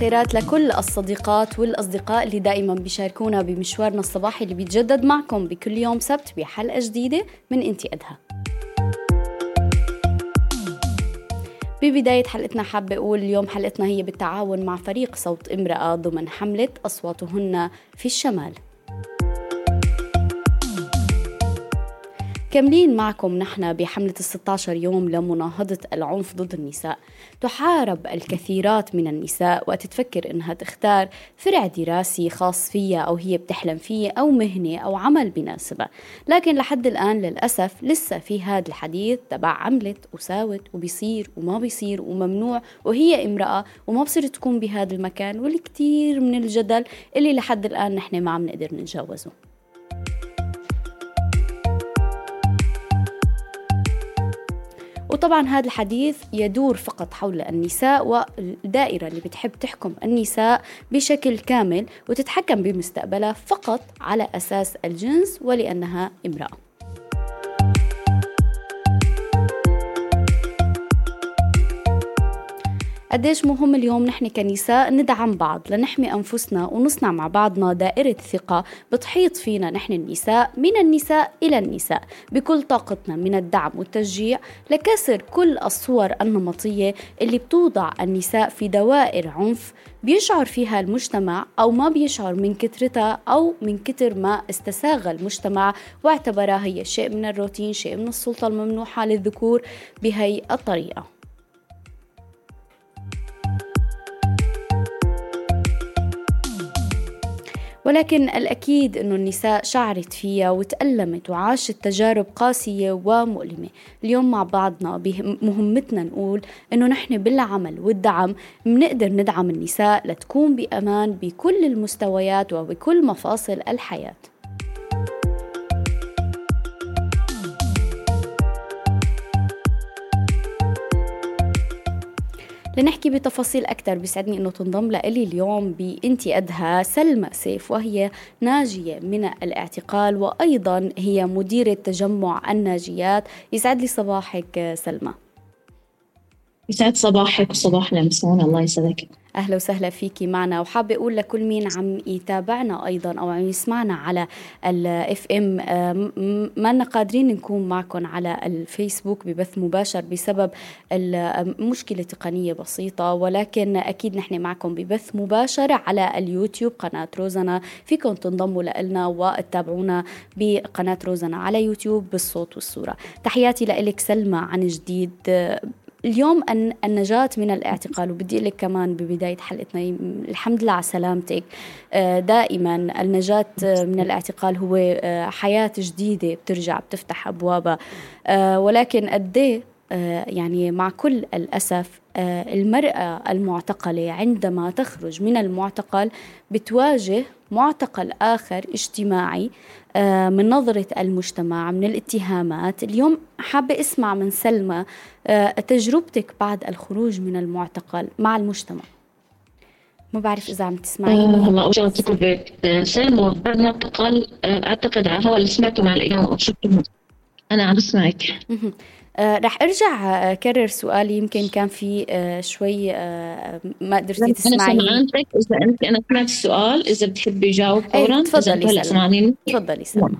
الخيرات لكل الصديقات والأصدقاء اللي دائما بيشاركونا بمشوارنا الصباحي اللي بيتجدد معكم بكل يوم سبت بحلقة جديدة من إنتي أدها. ببداية حلقتنا حابة أقول اليوم حلقتنا هي بالتعاون مع فريق صوت امرأة ضمن حملة أصواتهن في الشمال. كاملين معكم نحن بحملة ال 16 يوم لمناهضة العنف ضد النساء. تحارب الكثيرات من النساء وقت تفكر إنها تختار فرع دراسي خاص فيها أو هي بتحلم فيه أو مهنة أو عمل بناسبها. لكن لحد الآن للأسف لسه في هذا الحديث تبع عملت وساوت وبيصير وما بيصير وممنوع وهي امرأة وما بصير تكون بهذا المكان والكثير من الجدل اللي لحد الآن نحن ما عم نقدر نتجاوزه. وطبعا هذا الحديث يدور فقط حول النساء والدائرة اللي بتحب تحكم النساء بشكل كامل وتتحكم بمستقبلها فقط على أساس الجنس ولأنها امرأة. قديش مهم اليوم نحن كنساء ندعم بعض لنحمي أنفسنا ونصنع مع بعضنا دائرة ثقة بتحيط فينا نحن النساء من النساء إلى النساء بكل طاقتنا من الدعم والتشجيع لكسر كل الصور النمطية اللي بتوضع النساء في دوائر عنف بيشعر فيها المجتمع أو ما بيشعر من كثرتها أو من كثر ما استساغ المجتمع واعتبرها هي شيء من الروتين شيء من السلطة الممنوحة للذكور بهي الطريقة. ولكن الأكيد أنه النساء شعرت فيها وتألمت وعاشت تجارب قاسية ومؤلمة. اليوم مع بعضنا مهمتنا نقول أنه نحن بالعمل والدعم بنقدر ندعم النساء لتكون بأمان بكل المستويات وبكل مفاصل الحياة. لنحكي بتفاصيل أكثر بيسعدني أنه تنضم لإلي اليوم بإنتي أدها سلمى سيف وهي ناجية من الاعتقال وأيضا هي مديرة تجمع الناجيات. يسعد لي صباحك سلمى. يسعد صباحك وصباح المسون الله يسعدك. أهلا وسهلا فيكي معنا. وحابه أقول لكل مين عم يتابعنا أيضا أو عم يسمعنا على ال FM آه، ما قادرين نكون معكم على الفيسبوك ببث مباشر بسبب مشكلة تقنية بسيطة. ولكن أكيد نحن معكم ببث مباشر على اليوتيوب قناة روزنا فيكم تنضموا لنا وتتابعونا بقناة روزنا على يوتيوب بالصوت والصورة. تحياتي لك سلمى عن جديد. اليوم النجاة من الاعتقال وبدي لك كمان ببداية حلقتنا الحمد لله على سلامتك. آه، دائما النجاة من الاعتقال هو آه، حياة جديدة بترجع بتفتح أبوابها. آه، ولكن قد إيه يعني مع كل الأسف المرأة المعتقلة عندما تخرج من المعتقل بتواجه معتقل آخر اجتماعي آه، من نظرة المجتمع من الاتهامات. اليوم حابة أسمع من سلمى آه، تجربتك بعد الخروج من المعتقل مع المجتمع. ما بعرف إذا عم تسمعي. آه والله أول شغلة سلمى بعد المعتقل أعتقد على هو اللي سمعته مع الأيام أو شفته أنا عم بسمعك. آه رح أرجع أكرر سؤالي. يمكن كان في آه شوي آه ما قدرتي تسمعي. أنا سمعانتك إذا انت أنا سمعت السؤال. إذا بتحبي جاوب إيه، فورا. تفضلي سلمى. تفضلي سلمى.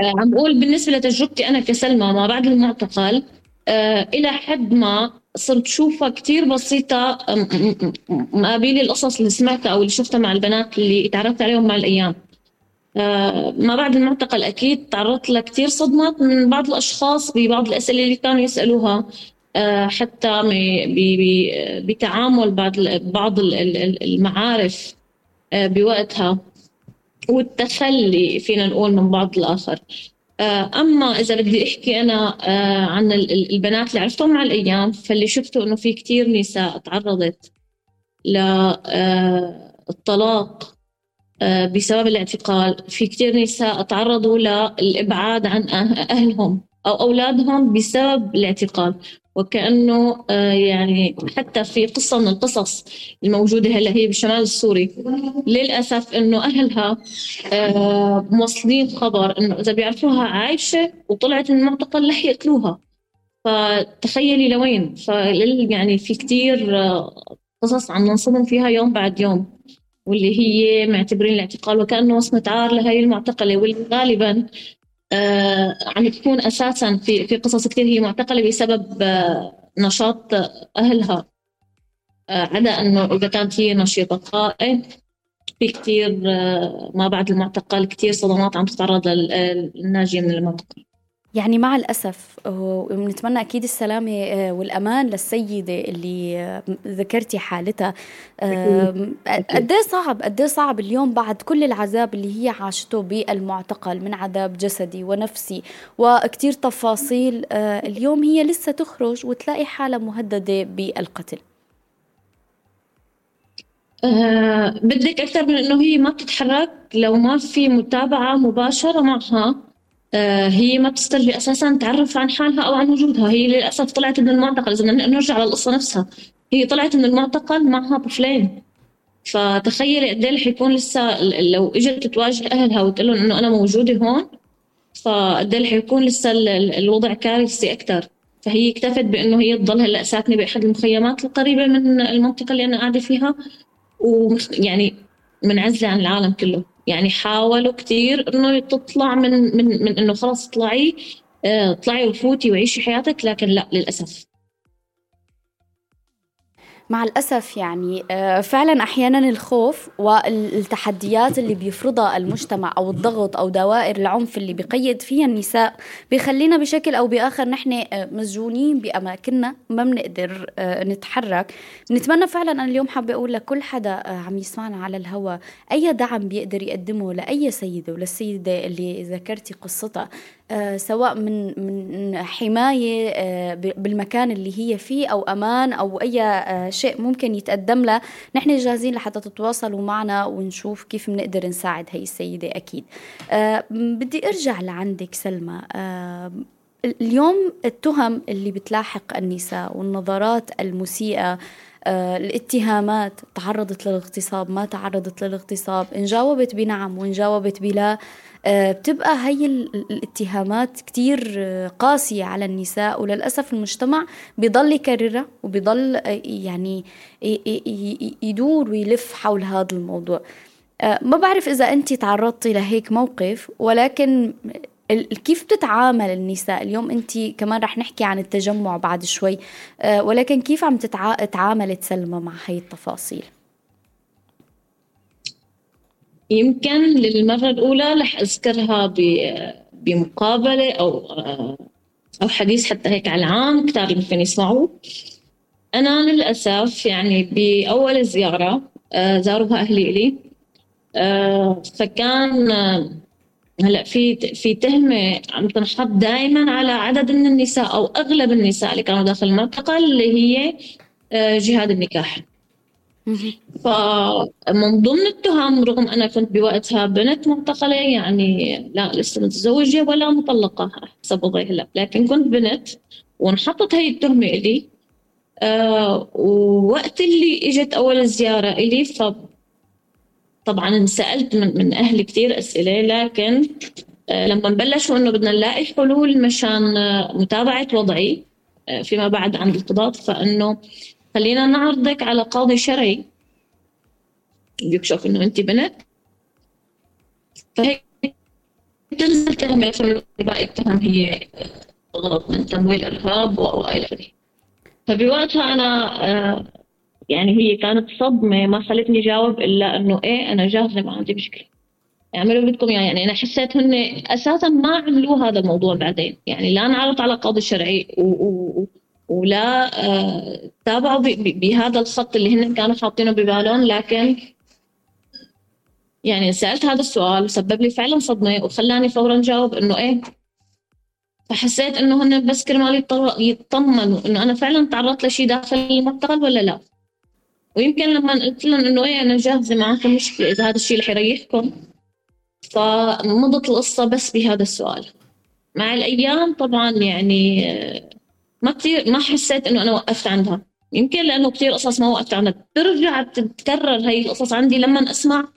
آه عم بقول بالنسبة لتجربتي أنا كسلمى ما بعد المعتقل آه إلى حد ما صرت شوفها كثير بسيطة. مقابل القصص اللي سمعتها أو اللي شفتها مع البنات اللي تعرفت عليهم مع الأيام. آه، ما بعد المعتقل أكيد تعرضت لكثير صدمات من بعض الأشخاص ببعض الأسئلة اللي كانوا يسألوها آه، حتى بتعامل بعض بعض المعارف آه، بوقتها والتخلي فينا نقول من بعض الآخر. أما إذا بدي أحكي أنا عن البنات اللي عرفتهم مع الأيام فاللي شفته إنه في كثير نساء تعرضت للطلاق آه، بسبب الاعتقال. في كثير نساء تعرضوا للإبعاد عن أه-، أهلهم أو أولادهم بسبب الاعتقال. وكأنه آه، يعني حتى في قصة من القصص الموجودة هلأ هي بالشمال السوري. للأسف إنه أهلها آه، موصلين خبر إنه إذا بيعرفوها عايشة وطلعت من المعتقل رح يقتلوها. فتخيلي لوين. فلل يعني في كثير قصص عم ننصدم فيها يوم بعد يوم. واللي هي معتبرين الاعتقال وكأنه وصمة عار لهي المعتقلة. واللي غالبا آه عم تكون أساسا في في قصص كثير هي معتقلة بسبب آه نشاط أهلها. آه عدا أنه إذا كانت هي نشيطة. قائد في كثير ما بعد المعتقل كثير صدمات عم تتعرض للناجية من المعتقل يعني مع الأسف ونتمنى أكيد السلامة آه، والأمان للسيدة اللي آه، ذكرتي حالتها. قد إيه صعب قد إيه صعب اليوم بعد كل العذاب اللي هي عاشته بالمعتقل من عذاب جسدي ونفسي وكتير تفاصيل. آه، اليوم هي لسه تخرج وتلاقي حالها مهددة بالقتل. أه بدك أكثر من إنه هي ما بتتحرك؟ لو ما في متابعة مباشرة معها آه، هي ما بتسترجي أساسا تعرف عن حالها أو عن وجودها. هي للأسف طلعت من المعتقل. إذا بدنا نرجع للقصة نفسها هي طلعت من المعتقل معها طفلين. فتخيلي قد إيه رح يكون لسه لو إجت تواجه أهلها وتقول لهم إنه أنا موجودة هون فقد إيه رح يكون لسه الوضع كارثي أكثر فهي اكتفت بإنه هي تضل هلأ ساكنة بأحد المخيمات القريبة من المنطقة اللي أنا قاعدة فيها. ويعني منعزلة عن العالم كله. يعني حاولوا كثير إنه تطلع من من من إنه خلص اطلعي اطلعي آه، وفوتي وعيشي حياتك لكن لا للأسف. مع الأسف يعني آه، فعلا أحيانا الخوف والتحديات اللي بيفرضها المجتمع أو الضغط أو دوائر العنف اللي بيقيد فيها النساء بيخلينا بشكل أو بآخر نحن آه، مسجونين بأماكننا ما بنقدر آه، نتحرك. بنتمنى فعلا أنا اليوم حابة أقول لكل حدا عم يسمعنا على الهواء أي دعم بيقدر يقدمه لأي سيدة وللسيدة اللي ذكرتي قصتها سواء من من حماية آه، بالمكان اللي هي فيه أو أمان أو أي آه، شيء ممكن يتقدم لها نحن جاهزين لحتى تتواصلوا معنا ونشوف كيف بنقدر نساعد هي السيدة أكيد. بدي أرجع لعندك سلمى. اليوم التهم اللي بتلاحق النساء والنظرات المسيئة الاتهامات تعرضت للاغتصاب ما تعرضت للاغتصاب إن جاوبت بنعم وإن جاوبت بلا آه، بتبقى هي الاتهامات كتير آه، قاسية على النساء وللأسف المجتمع بيضل يكررها وبيضل آه، يعني يدور ويلف حول هذا الموضوع. ما بعرف إذا أنت تعرضتي لهيك موقف ولكن كيف بتتعامل النساء؟ اليوم انت كمان رح نحكي عن التجمع بعد شوي. ولكن كيف عم تتعاملي سلمى مع هي التفاصيل؟ يمكن للمرة الأولى رح أذكرها بمقابلة أو أو حديث حتى هيك على العام كتار ممكن يسمعوه. أنا للأسف يعني بأول زيارة آه، زاروها أهلي إلي آه، فكان آه، هلا في في تهمة عم تنحط دائما على عدد من النساء أو أغلب النساء اللي كانوا داخل المعتقل اللي هي جهاد النكاح. فمن ضمن التهم رغم أنا كنت بوقتها بنت معتقلة يعني لا لسه متزوجة ولا مطلقة حسب وضعي هلا لكن كنت بنت وانحطت هي التهمة إلي آه ووقت اللي إجت أول زيارة إلي ف طبعا سألت من, من أهلي كثير أسئلة لكن آه لما بلشوا إنه بدنا نلاقي حلول مشان آه متابعة وضعي آه فيما بعد عن القضاء فإنه خلينا نعرضك على قاضي شرعي. يكشف إنه أنت بنت. فهيك تنزل تهمة باقي التهم هي غلط من تمويل ارهاب وإلى آخره. فبوقتها أنا يعني هي كانت صدمة ما خلتني جاوب إلا إنه إيه أنا جاهزة ما عندي مشكلة. أعملوا بدكم يعني أنا حسيت هن أساسا ما عملوا هذا الموضوع بعدين. يعني لا انعرض على قاضي شرعي و... و... ولا آه، تابعوا بهذا الخط اللي هن كانوا حاطينه ببالهم لكن يعني سألت هذا السؤال وسبب لي فعلا صدمة وخلاني فورا جاوب إنه إيه. فحسيت إنه هن بس كرمال يطمنوا إنه أنا فعلا تعرضت لشيء داخل المعتقل ولا لا. ويمكن لما قلت لهم إنه إيه أنا جاهزة معكم مشكلة إذا هذا الشيء رح يريحكم. فمضت القصة بس بهذا السؤال. مع الأيام طبعا يعني آه، ما كثير ما حسيت إنه أنا وقفت عندها. يمكن لأنه كثير قصص ما وقفت عندها. بترجع تتكرر هي القصص عندي لما أسمع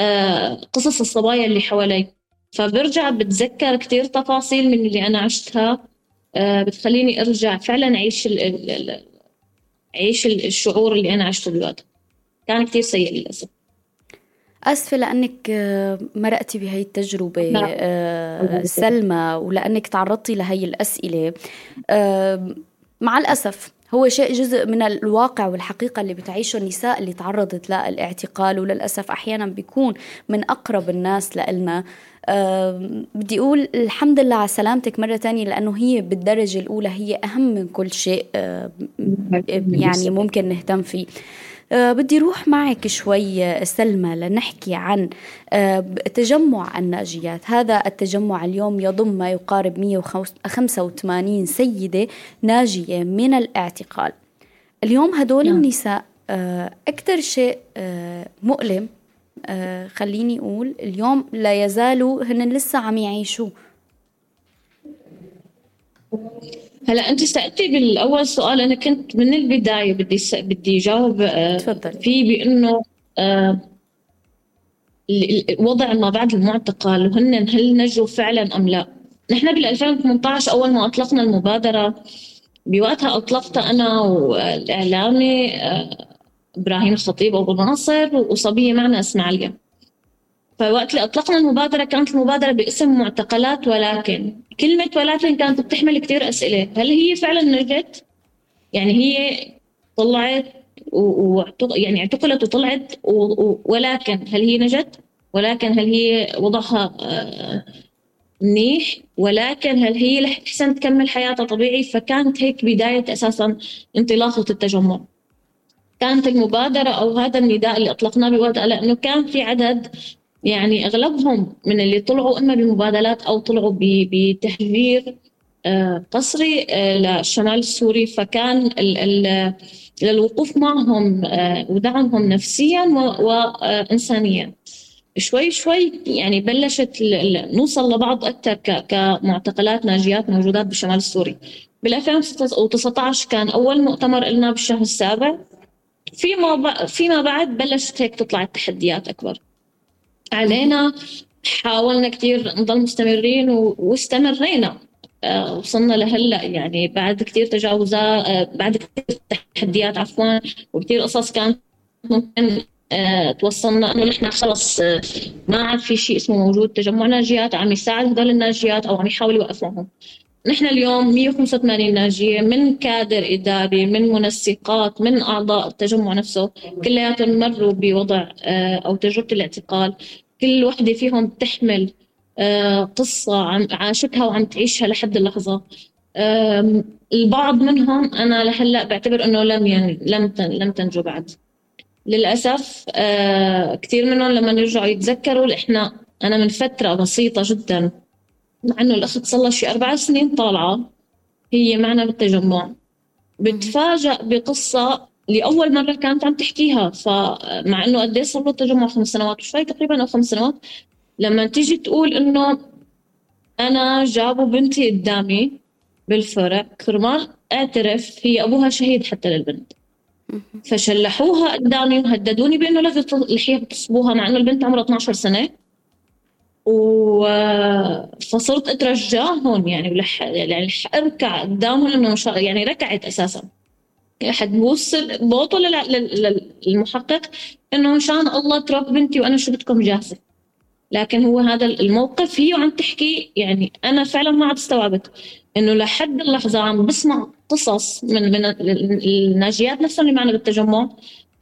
آه، قصص الصبايا اللي حوالي. فبرجع بتذكر كثير تفاصيل من اللي أنا عشتها آه، بتخليني أرجع فعلا أعيش اعيش الشعور اللي أنا عشته بوقتها كان كثير سيء للأسف. أسفة لأنك آه، مرقتي بهي التجربة نعم. آه، سلمى ولأنك تعرضتي لهي الأسئلة مع الأسف هو شيء جزء من الواقع والحقيقة اللي بتعيشه النساء اللي تعرضت للإعتقال وللأسف أحيانا بيكون من أقرب الناس لإلنا. بدي أقول الحمد لله على سلامتك مرة تانية لأنه هي بالدرجة الأولى هي أهم من كل شيء يعني ممكن نهتم فيه. أه بدي روح معك شوي سلمى لنحكي عن أه تجمع الناجيات. هذا التجمع اليوم يضم ما يقارب 185 سيدة ناجية من الاعتقال. اليوم هدول نعم. النساء أكثر شيء مؤلم أه خليني أقول اليوم لا يزالوا هن لسه عم يعيشوا. هلا أنت سألتي بالأول سؤال أنا كنت من البداية بدي س... بدي جاوب آه، فيه بأنه آه وضع ما بعد المعتقل وهن هل نجوا فعلا أم لا؟ نحن بال 2018 أول ما أطلقنا المبادرة بوقتها اطلقتها أنا والإعلامي آه إبراهيم الخطيب ابو ناصر وصبيه معنا اسمها عليا فوقت اللي أطلقنا المبادرة كانت المبادرة باسم معتقلات ولكن كلمة ولكن كانت بتحمل كثير أسئلة. هل هي فعلا نجت يعني هي طلعت و... يعني اعتقلت وطلعت و... ولكن هل هي نجت ولكن هل هي وضعها آه، منيح؟ ولكن هل هي رح تحسن تكمل حياتها طبيعي؟ فكانت هيك بداية أساسا انطلاقة التجمع. كانت المبادرة أو هذا النداء اللي أطلقناه بوقتها لأنه كان في عدد يعني أغلبهم من اللي طلعوا إما بمبادلات أو طلعوا بتهجير آه، قسري آه، للشمال السوري. فكان للوقوف معهم آه، ودعمهم نفسيا وانسانيا شوي شوي يعني بلشت نوصل لبعض أكثر كمعتقلات ناجيات موجودات بالشمال السوري. بال 2019 كان أول مؤتمر لنا بالشهر السابع. فيما فيما بعد بلشت هيك تطلع التحديات أكبر. علينا حاولنا كثير نضل مستمرين واستمرينا. آه، وصلنا لهلأ. يعني بعد كثير تجاوزات آه، بعد كثير تحديات عفوا وكثير قصص كانت ممكن آه، توصلنا إنه نحن خلص ما عاد في شيء اسمه موجود تجمع ناجيات عم يساعد هدول الناجيات أو عم يحاول يوقف نحن اليوم 185 ناجية من كادر إداري من منسقات من أعضاء التجمع نفسه كلياتهم مروا بوضع آه، أو تجربة الاعتقال. كل وحدة فيهم تحمل آه، قصة عم عاشتها وعم تعيشها لحد اللحظة. البعض منهم أنا لهلأ بعتبر إنه لم ين... لم لم تنجو بعد. للأسف آه، كثير منهم لما يرجعوا يتذكروا إحنا أنا من فترة بسيطة جدا مع إنه الاخت صار لها شي أربع سنين طالعة هي معنا بالتجمع. بتفاجأ بقصة لأول مرة كانت عم تحكيها. فمع إنه قد صار له التجمع خمس سنوات وشوي تقريبا أو خمس سنوات. لما تيجي تقول إنه أنا جابوا بنتي قدامي بالفرع كرمال اعترف هي أبوها شهيد حتى للبنت. فشلحوها قدامي وهددوني بإنه لازم الحية بتصبوها مع إنه البنت عمرها 12 سنة. و فصرت اترجاهم يعني ولح يعني أركع قدامهم إنه يعني ركعت أساسا. حد بوصل بوطل للمحقق إنه ان شاء الله ترك بنتي وأنا شو بدكم جاهزه لكن هو هذا الموقف هي وعم تحكي يعني أنا فعلا ما عاد استوعبت إنه لحد اللحظة عم بسمع قصص من من الناجيات نفسهم اللي معنا بالتجمع.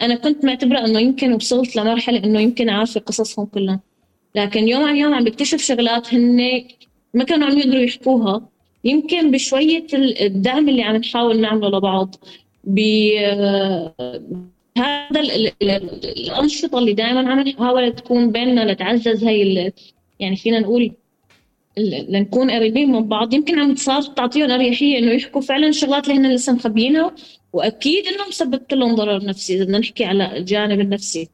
أنا كنت معتبرة إنه يمكن وصلت لمرحلة إنه يمكن عارفه قصصهم كلها. لكن يوم عن يوم عم بكتشف شغلات هن ما كانوا عم يقدروا يحكوها. يمكن بشوية الدعم اللي عم نحاول نعمله لبعض بهذا الأنشطة اللي دائما عم نحاول تكون بيننا لتعزز هي يعني فينا نقول لنكون قريبين من بعض. يمكن عم صار تعطيهم أريحية إنه يحكوا فعلا الشغلات اللي هن لسه مخبيينها وأكيد إنه مسببت لهم ضرر نفسي إذا بدنا نحكي على الجانب النفسي.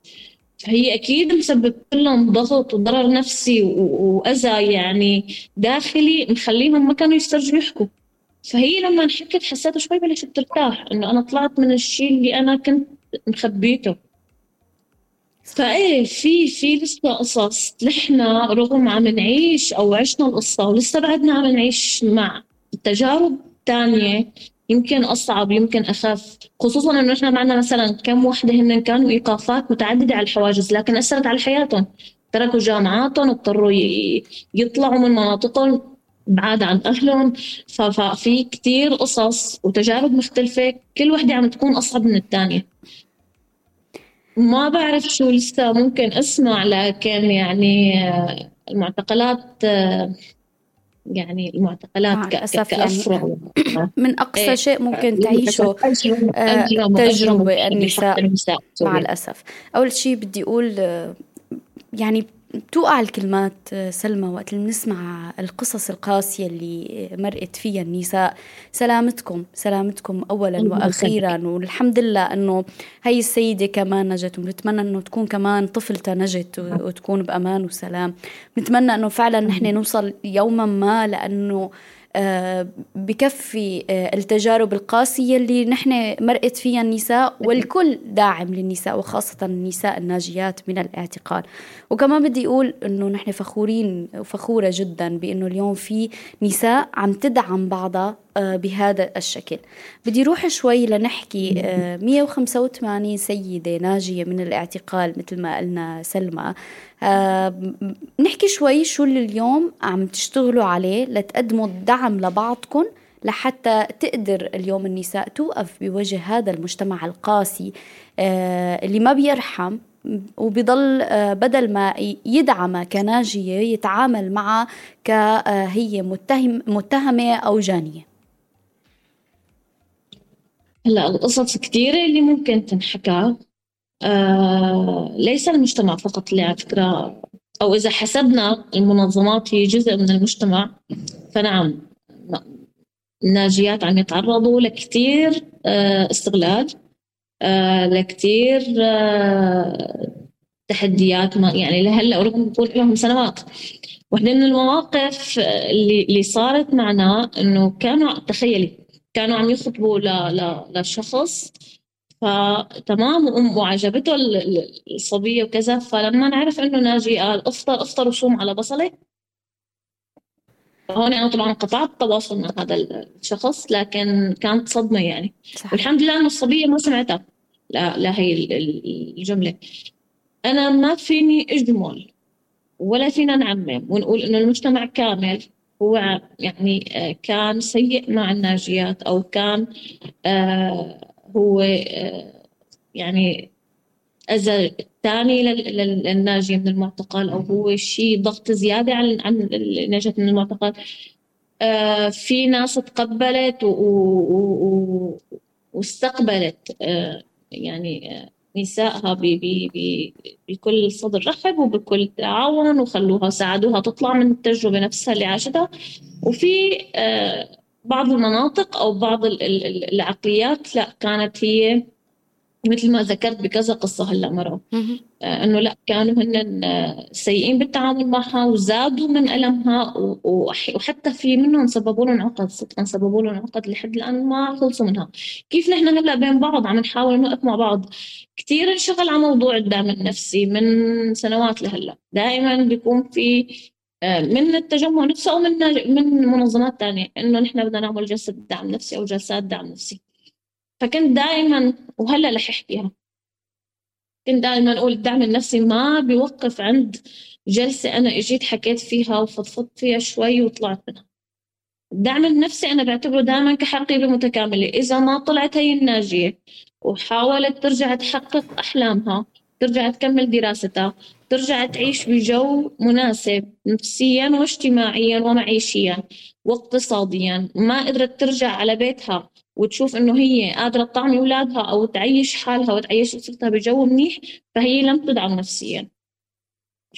هي أكيد مسبب لهم ضغط وضرر نفسي وأذى يعني داخلي مخليهم ما كانوا يسترجوا يحكوا. فهي لما حكت حسيت شوي بلشت ترتاح إنه أنا طلعت من الشيء اللي أنا كنت مخبيته. فإيه في في لسه قصص نحن رغم عم نعيش أو عشنا القصة ولسه بعدنا عم نعيش مع تجارب ثانية يمكن أصعب يمكن أخف خصوصا إنه إحنا معنا مثلا كم وحدة هن كانوا إيقافات متعددة على الحواجز لكن أثرت على حياتهم. تركوا جامعاتهم اضطروا يطلعوا من مناطقهم بعاد عن أهلهم. ففي كتير قصص وتجارب مختلفة. كل وحدة عم تكون أصعب من الثانية ما بعرف شو لسه ممكن أسمع لكن يعني المعتقلات يعني المعتقلات كأفرع يعني. من أقصى إيه. شيء ممكن تعيشه آه، تجربة النساء مع الأسف. أول شيء بدي أقول آه، يعني بتوقع الكلمات سلمى وقت اللي بنسمع القصص القاسية اللي مرقت فيها النساء. سلامتكم سلامتكم أولا وأخيرا. والحمد لله أنه هي السيدة كمان نجت ونتمنى أنه تكون كمان طفلتها نجت وتكون بأمان وسلام. نتمنى أنه فعلا نحن نوصل يوما ما لأنه آه، بكفي آه، التجارب القاسية اللي نحن مرقت فيها النساء والكل داعم للنساء وخاصة النساء الناجيات من الاعتقال. وكمان بدي أقول أنه نحن فخورين وفخورة جدا بأنه اليوم في نساء عم تدعم بعضها بهذا الشكل. بدي روح شوي لنحكي 185 سيدة ناجية من الاعتقال مثل ما قلنا سلمى. آه نحكي شوي شو اللي اليوم عم تشتغلوا عليه لتقدموا الدعم لبعضكم لحتى تقدر اليوم النساء توقف بوجه هذا المجتمع القاسي آه اللي ما بيرحم وبيضل آه بدل ما يدعم كناجية يتعامل معها كهي متهم متهمة أو جانية. هلا القصص كثيرة اللي ممكن تنحكى. آه، ليس المجتمع فقط اللي على فكرة أو إذا حسبنا المنظمات هي جزء من المجتمع فنعم الناجيات عم يتعرضوا لكثير آه، استغلال آه، لكثير تحديات ما يعني لهلأ ورغم بقول لهم سنوات. واحدة من المواقف اللي اللي صارت معنا إنه كانوا تخيلي كانوا عم يخطبوا لشخص فتمام وعجبته الصبية وكذا. فلما نعرف إنه ناجي قال افطر أفطر وصوم على بصلة. هون أنا طبعا قطعت التواصل مع هذا الشخص لكن كانت صدمة يعني. صح. والحمد لله إنه الصبية ما سمعتها لا لا هي الجملة. أنا ما فيني أجمل ولا فينا نعمم ونقول إنه المجتمع كامل هو يعني آه، كان سيء مع الناجيات أو كان آه هو آه، يعني أذى ثاني للناجي من المعتقل أو هو شيء ضغط زيادة عن عن الناجية من المعتقل. في ناس تقبلت واستقبلت يعني نسائها بكل صدر. رحب وبكل تعاون وخلوها ساعدوها تطلع من التجربة نفسها اللي عاشتها. وفي بعض المناطق أو بعض العقليات لا كانت هي مثل ما ذكرت بكذا قصة هلأ مرة. آه إنه لأ كانوا هن آه، سيئين بالتعامل معها وزادوا من ألمها وحتى في منهم سببوا لهم عقد صدقا سببوا لهم عقد لحد الآن ما خلصوا منها. كيف نحن هلأ بين بعض؟ عم نحاول نوقف مع بعض. كثير انشغل على موضوع الدعم النفسي من سنوات لهلأ. دائما بيكون في آه، من التجمع نفسه أو من من منظمات ثانية إنه نحن بدنا نعمل جلسة دعم نفسي أو جلسات دعم نفسي. فكنت دائما وهلا رح أحكيها. كنت دائما أقول الدعم النفسي ما بيوقف عند جلسة أنا إجيت حكيت فيها وفضفضت فيها شوي وطلعت منها. الدعم النفسي أنا بعتبره دائما كحقيبه متكامله إذا ما طلعت هي الناجية وحاولت ترجع تحقق أحلامها ترجع تكمل دراستها ترجع تعيش بجو مناسب نفسيا واجتماعيا ومعيشيا واقتصاديا. ما قدرت ترجع على بيتها. وتشوف إنه هي قادرة تطعمي أولادها أو تعيش حالها وتعيش أسرتها بجو منيح فهي لم تدعم نفسيا.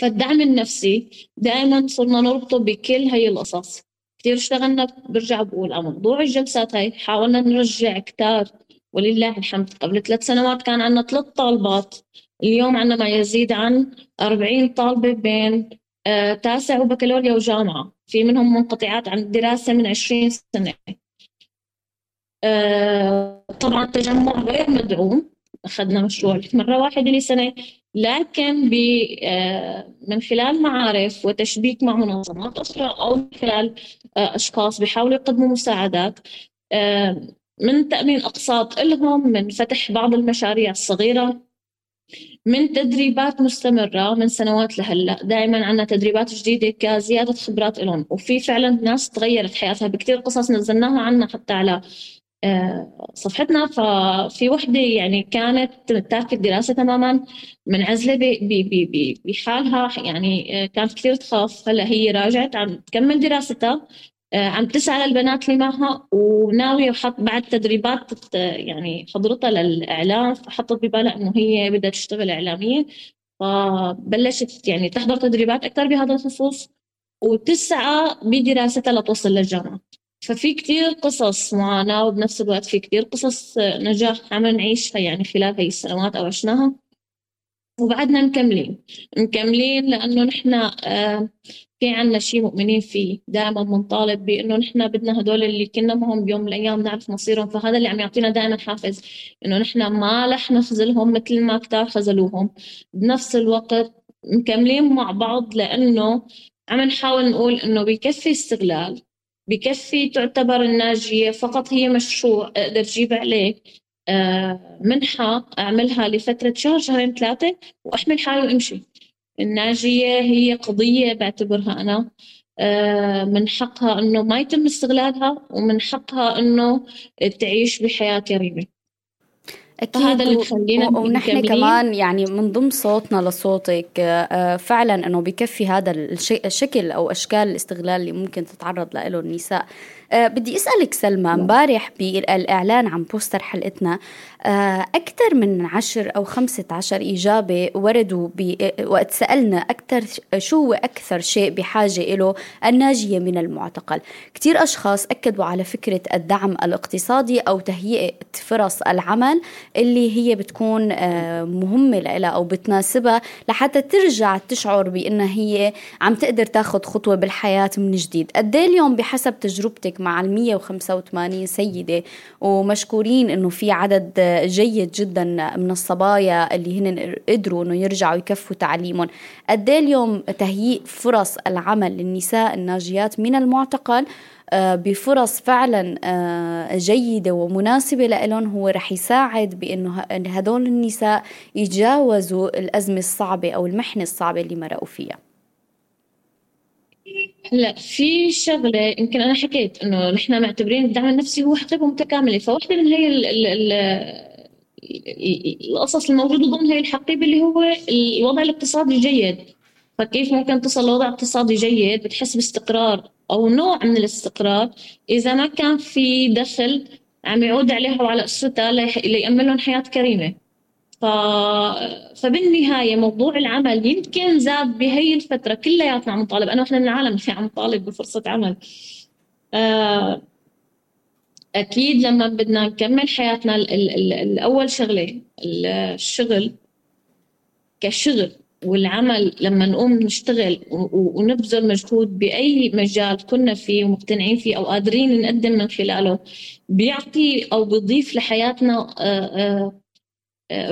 فالدعم النفسي دائما صرنا نربطه بكل هي القصص. كثير اشتغلنا برجع بقول على موضوع الجلسات هاي حاولنا نرجع كتار ولله الحمد. قبل ثلاث سنوات كان عندنا ثلاث طالبات اليوم عندنا ما يزيد عن 40 طالبة بين آه، تاسع وبكالوريا وجامعة. في منهم منقطعات عن الدراسة من 20 سنة. آه، طبعا التجمع غير مدعوم. أخذنا مشروع مرة واحدة لسنة لكن آه، من خلال معارف وتشبيك مع منظمات أخرى أو من خلال أشخاص بيحاولوا يقدموا مساعدات من تأمين أقساط لهم من فتح بعض المشاريع الصغيرة من تدريبات مستمرة من سنوات لهلأ. دائما عندنا تدريبات جديدة كزيادة خبرات لهم. وفي فعلا ناس تغيرت حياتها. بكثير قصص نزلناها عنا حتى على آه، صفحتنا. ففي وحدة يعني كانت تاركة الدراسة تماما منعزلة بحالها. يعني آه، كانت كثير تخاف. هلا هي راجعت عم تكمل دراستها آه، عم تسعى للبنات اللي معها وناوية وحط بعد تدريبات يعني حضرتها للإعلام. فحطت ببالها إنه هي بدها تشتغل إعلامية. فبلشت يعني تحضر تدريبات أكثر بهذا الخصوص وتسعى بدراستها لتوصل للجامعة. ففي كتير قصص معاناة وبنفس الوقت في كتير قصص نجاح عم نعيشها يعني خلال هاي السنوات أو عشناها. وبعدنا مكملين مكملين لأنه نحن آه، في عنا شيء مؤمنين فيه دائما بنطالب بانه نحن بدنا هدول اللي كنا معهم بيوم من الأيام نعرف مصيرهم. فهذا اللي عم يعطينا دائما حافز إنه نحن ما رح نخذلهم مثل ما كتار خذلوهم. بنفس الوقت مكملين مع بعض لأنه عم نحاول نقول إنه بكفي استغلال. بكفي تعتبر الناجية فقط هي مشروع أقدر أجيب عليه آه، منحة أعملها لفترة شهر شهرين ثلاثة وأحمل حالي وأمشي. الناجية هي قضية بعتبرها أنا آه، من حقها أنه ما يتم استغلالها ومن حقها أنه تعيش بحياة كريمة. أكيد هذا اللي بخلينا ونحن كمان يعني من ضمن صوتنا لصوتك آه، فعلا أنه بكفي هذا الشكل أو أشكال الاستغلال اللي ممكن تتعرض له النساء. أه بدي أسألك سلمى نعم. امبارح بالإعلان عن بوستر حلقتنا أه أكثر من عشر أو خمسة عشر إجابة وردوا وقت سألنا أكثر شو هو أكثر شيء بحاجة له الناجية من المعتقل كثير أشخاص أكدوا على فكرة الدعم الاقتصادي أو تهيئة فرص العمل اللي هي بتكون أه مهمة لها أو بتناسبها لحتى ترجع تشعر بأنها هي عم تقدر تاخذ خطوة بالحياة من جديد قد إيه اليوم بحسب تجربتك مع ال 185 سيدة. ومشكورين إنه في عدد جيد جدا من الصبايا اللي هن قدروا إنه يرجعوا يكفوا تعليمهم. قد إيه اليوم تهيئ فرص العمل للنساء الناجيات من المعتقل؟ آه، بفرص فعلا آه، جيدة ومناسبة لهم هو رح يساعد بأنه هدول النساء يتجاوزوا الأزمة الصعبة أو المحنة الصعبة اللي مرقوا فيها. هلا في شغلة يمكن أنا حكيت إنه نحن معتبرين الدعم النفسي هو حقيبه متكاملة فواحده من هي ال ال ال القصص الموجودة ضمن هي الحقيبة اللي هو الوضع الاقتصادي الجيد. فكيف ممكن تصل لوضع اقتصادي جيد بتحس باستقرار أو نوع من الاستقرار؟ إذا ما كان في دخل عم يعود عليها وعلى اسرتها ليأمن لهم حياة كريمة. فبالنهاية موضوع العمل يمكن زاد بهي الفترة كلياتنا عم نطالب أنا وإحنا من العالم في عم نطالب بفرصة عمل. آه، أكيد لما بدنا نكمل حياتنا ال الأول شغلة الشغل كشغل والعمل لما نقوم نشتغل ونبذل مجهود بأي مجال كنا فيه ومقتنعين فيه أو قادرين نقدم من خلاله بيعطي أو بيضيف لحياتنا آه، آه،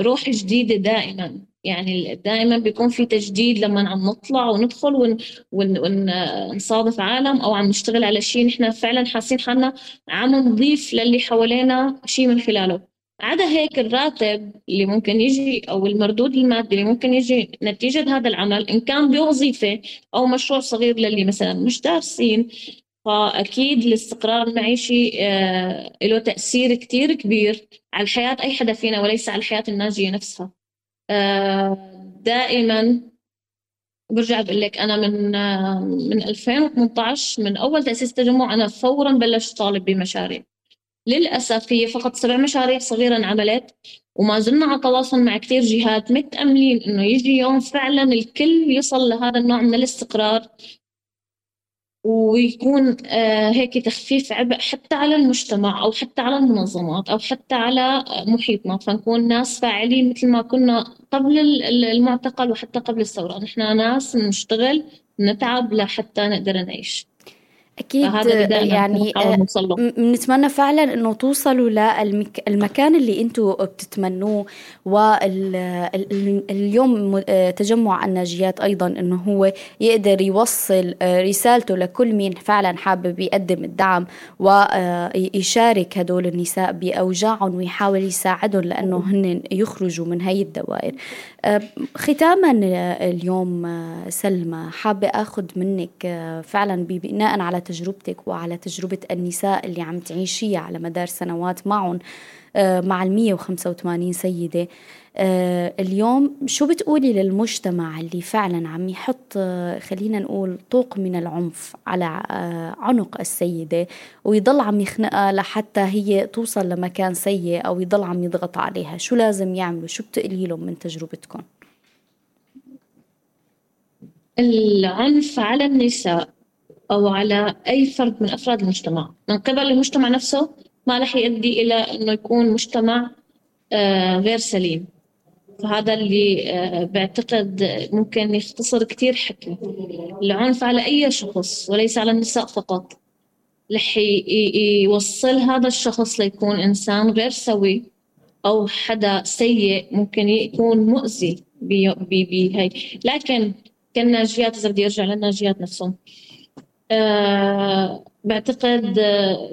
روح جديدة دائما. يعني دائما بيكون في تجديد لما عم نطلع وندخل ون ون ونصادف عالم أو عم نشتغل على شيء نحن فعلا حاسين حالنا عم نضيف للي حوالينا شيء من خلاله. عدا هيك الراتب اللي ممكن يجي أو المردود المادي اللي ممكن يجي نتيجة هذا العمل إن كان بوظيفة أو مشروع صغير للي مثلا مش دارسين فأكيد الاستقرار المعيشي آه، له تأثير كتير كبير على حياة أي حدا فينا وليس على الحياة الناجية نفسها. آه، دائما برجع بقول لك أنا من آه، من 2018 من أول تأسيس التجمع أنا فورا بلشت طالب بمشاريع. للأسف هي فقط سبع مشاريع صغيره انعملت وما زلنا على تواصل مع كثير جهات متأملين إنه يجي يوم فعلا الكل يصل لهذا النوع من الاستقرار. ويكون آه، هيك تخفيف عبء حتى على المجتمع أو حتى على المنظمات أو حتى على محيطنا. فنكون ناس فاعلين مثل ما كنا قبل المعتقل وحتى قبل الثورة. نحن ناس نشتغل نتعب لحتى نقدر نعيش. أكيد يعني بنتمنى فعلا أنه توصلوا للمكان اللي أنتم بتتمنوه واليوم تجمع الناجيات أيضا أنه هو يقدر يوصل رسالته لكل مين فعلا حابب يقدم الدعم ويشارك هدول النساء بأوجاعهم ويحاول يساعدهم لأنه هن يخرجوا من هاي الدوائر. ختاما اليوم سلمى حابة أخذ منك فعلا بناء على تجربتك وعلى تجربة النساء اللي عم تعيشيها على مدار سنوات معهم آه، مع وخمسة وثمانين سيدة. آه، اليوم شو بتقولي للمجتمع اللي فعلا عم يحط آه، خلينا نقول طوق من العنف على عنق السيدة ويضل عم يخنقها لحتى هي توصل لمكان سيء أو يضل عم يضغط عليها؟ شو لازم يعملوا؟ شو بتقولي لهم من تجربتكم؟ العنف على النساء. أو على أي فرد من أفراد المجتمع. من قبل المجتمع نفسه ما رح يؤدي إلى أنه يكون مجتمع آه، غير سليم. فهذا اللي آه، بعتقد ممكن يختصر كثير حكي. العنف على أي شخص وليس على النساء فقط. رح يوصل هذا الشخص ليكون إنسان غير سوي أو حدا سيء ممكن يكون مؤذي بهي لكن كالناجيات إذا بدي أرجع للناجيات نفسهم بعتقد آه،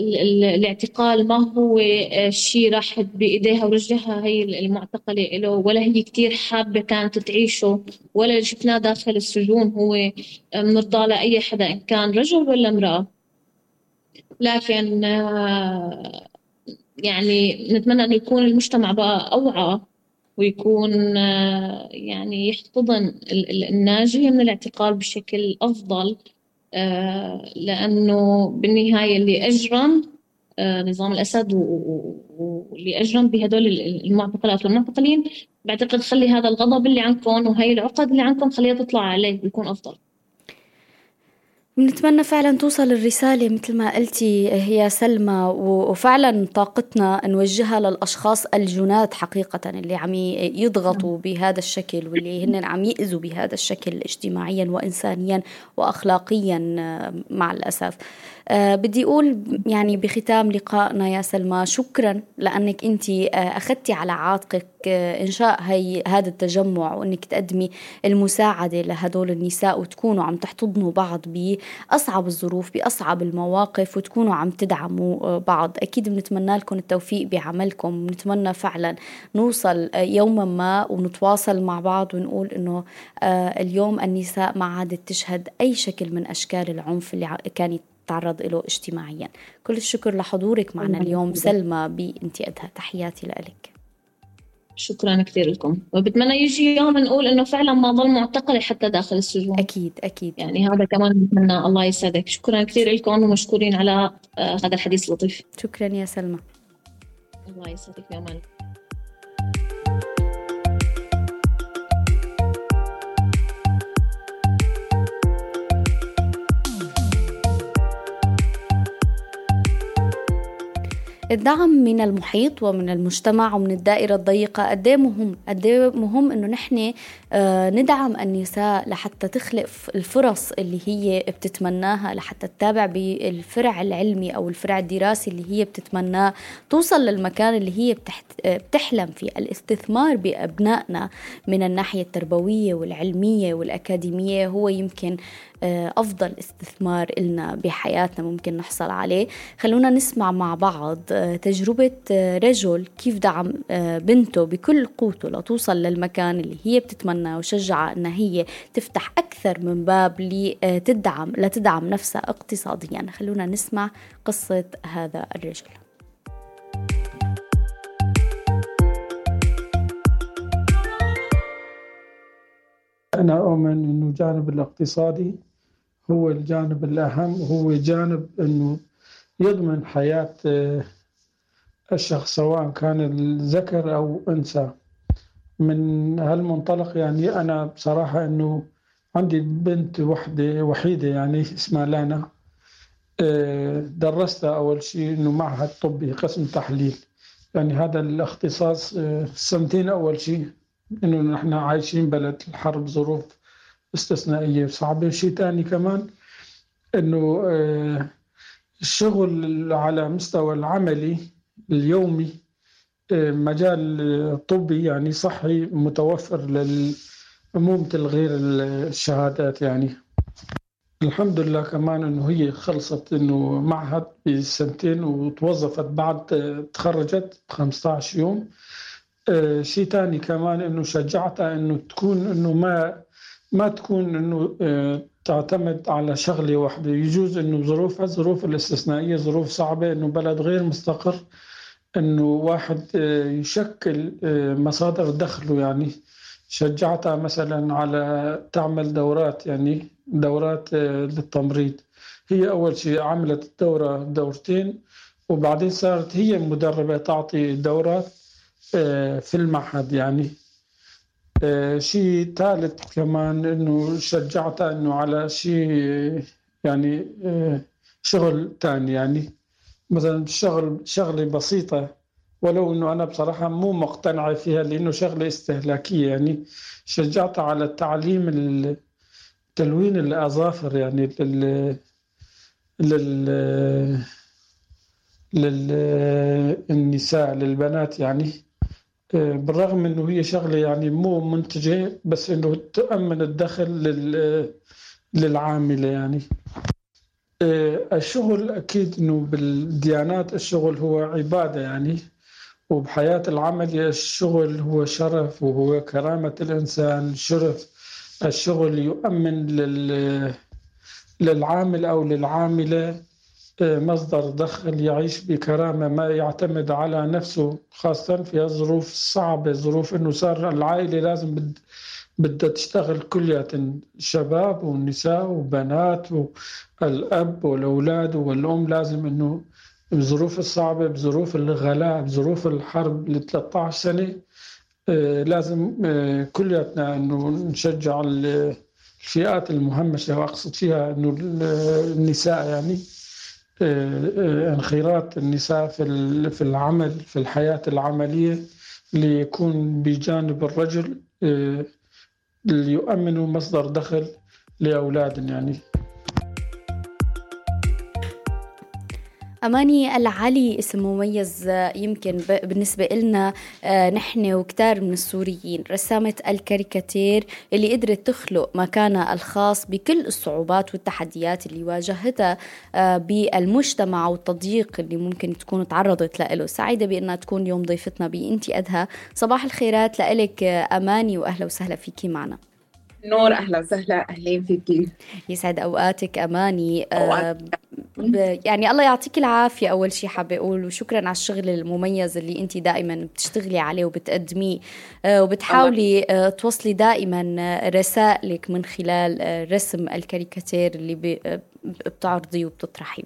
الاعتقال ما هو آه، شيء راح بإيديها ورجلها. هي المعتقلة له ولا هي كثير حابة كانت تعيشه ولا اللي شفناه داخل السجون هو مرضى لأي حدا إن كان رجل ولا امرأة. لكن يعني نتمنى أن يكون المجتمع بقى أوعى ويكون يعني يحتضن الناجية من الاعتقال بشكل أفضل. آه، لأنه بالنهاية اللي أجرم آه، نظام الأسد واللي أجرم بهدول المعتقلات والمعتقلين بعتقد خلي هذا الغضب اللي عندكم وهي العقد اللي عندكم خليها تطلع عليه بيكون أفضل. بنتمنى فعلا توصل الرسالة مثل ما قلتي هي سلمى وفعلا طاقتنا نوجهها للأشخاص الجنات حقيقة اللي عم يضغطوا بهذا الشكل واللي هن عم يأذوا بهذا الشكل اجتماعيا وإنسانيا وأخلاقيا مع الأسف. بدي أقول يعني بختام لقائنا يا سلمى شكرا لأنك أنت آه، أخذتي على عاتقك آه، إنشاء هي هذا التجمع وأنك تقدمي المساعدة لهدول النساء وتكونوا عم تحتضنوا بعض بأصعب الظروف بأصعب المواقف وتكونوا عم تدعموا آه، بعض. أكيد بنتمنى لكم التوفيق بعملكم ونتمنى فعلا نوصل يوما ما ونتواصل مع بعض ونقول أنه اليوم النساء ما عادت تشهد أي شكل من أشكال العنف اللي كانت تتعرض له اجتماعيا. كل الشكر لحضورك معنا اليوم. سلمى بانتقادها تحياتي لك. شكرا كثير لكم. وبتمنى يجي يوم نقول إنه فعلا ما ضل معتقله حتى داخل السجون. أكيد أكيد. يعني هذا كمان بتمنى الله يسعدك. شكرا كثير لكم. ومشكورين على آه، هذا الحديث اللطيف شكرا يا سلمى. الله يسعدك يا مالك الدعم من المحيط ومن المجتمع ومن الدائرة الضيقة. قد مهم قد مهم إنه نحن آه، ندعم النساء لحتى تخلق الفرص اللي هي بتتمناها لحتى تتابع بالفرع العلمي أو الفرع الدراسي اللي هي بتتمناه توصل للمكان اللي هي بتحلم فيه. الاستثمار بأبنائنا من الناحية التربوية والعلمية والأكاديمية هو يمكن آه، أفضل استثمار إلنا بحياتنا ممكن نحصل عليه. خلونا نسمع مع بعض آه، تجربة آه، رجل كيف دعم بنته بكل قوته لتوصل للمكان اللي هي بتتمنى وشجعها أنها هي تفتح أكثر من باب لتدعم لتدعم نفسها اقتصاديا. خلونا نسمع قصة هذا الرجل. أنا أؤمن أنه الجانب الاقتصادي هو الجانب الأهم هو جانب أنه يضمن حياة آه، الشخص سواء كان الذكر أو أنثى. من هالمنطلق يعني أنا بصراحة أنه عندي بنت وحدة وحيدة يعني اسمها لانا آه، درستها أول شيء أنه معهد طبي قسم تحليل. يعني هذا الاختصاص آه، سنتين أول شيء إنه نحن عايشين بلد الحرب ظروف. استثنائية صعبة. شيء ثاني كمان إنه الشغل على مستوى العملي اليومي مجال طبي يعني صحي متوفر للعموم الغير الشهادات يعني. الحمد لله كمان إنه هي خلصت إنه معهد بسنتين وتوظفت بعد تخرجت 15 يوم. آه، شيء ثاني كمان إنه شجعتها إنه تكون إنه ما ما تكون إنه آه، تعتمد على شغلة واحدة. يجوز إنه ظروفها ظروف الاستثنائية ظروف صعبة إنه بلد غير مستقر إنه واحد آه، يشكل مصادر دخله. يعني شجعتها مثلا على تعمل دورات يعني دورات للتمريض. هي أول شيء عملت الدورة دورتين وبعدين صارت هي مدربه تعطي دورات آه، في المعهد. يعني آه، شيء ثالث كمان إنه شجعتها إنه على شيء يعني آه، شغل ثاني يعني مثلا شغل شغلة بسيطة ولو إنه أنا بصراحة مو مقتنعه فيها لإنه شغلة استهلاكية يعني شجعتها على التعليم تلوين الأظافر يعني لل لل للنساء للبنات يعني آه، بالرغم إنه هي شغلة يعني مو منتجة بس إنه تؤمن الدخل لل للعاملة يعني. آه، الشغل أكيد إنه بالديانات الشغل هو عبادة يعني وبحياة العمل الشغل هو شرف وهو كرامة الإنسان شرف الشغل يؤمن لل للعامل أو للعاملة. مصدر دخل يعيش بكرامة ما يعتمد على نفسه خاصة في الظروف الصعبة ظروف أنه صار العائلة لازم بد بدها تشتغل كلية شباب ونساء وبنات والأب والأولاد والأم لازم أنه بظروف الصعبة بظروف الغلاء بظروف الحرب ل 13 سنة آه، لازم آه، كلياتنا أنه نشجع الفئات المهمشة وأقصد فيها أنه النساء يعني. انخراط النساء في في العمل في الحياة العملية ليكون بجانب الرجل آه، ليؤمنوا مصدر دخل لأولادهم. يعني أماني العلي اسم مميز يمكن بالنسبة لنا آه، نحن وكتار من السوريين. رسامة الكاريكاتير اللي قدرت تخلق مكانها الخاص بكل الصعوبات والتحديات اللي واجهتها آه، بالمجتمع والتضييق اللي ممكن تكون تعرضت له سعيدة بأنها تكون اليوم ضيفتنا بإنتي أدهى. صباح الخيرات لإلك أماني وأهلا وسهلا فيكي معنا. نور أهلا وسهلا أهلين فيكي. يسعد أوقاتك أماني آه يعني الله يعطيك العافية. أول شيء حابة أقول وشكرا على الشغل المميز اللي انت دائما بتشتغلي عليه وبتقدميه آه وبتحاولي آه توصلي دائما رسائلك من خلال آه رسم الكاريكاتير اللي آه، بتعرضيه وبتطرحيه.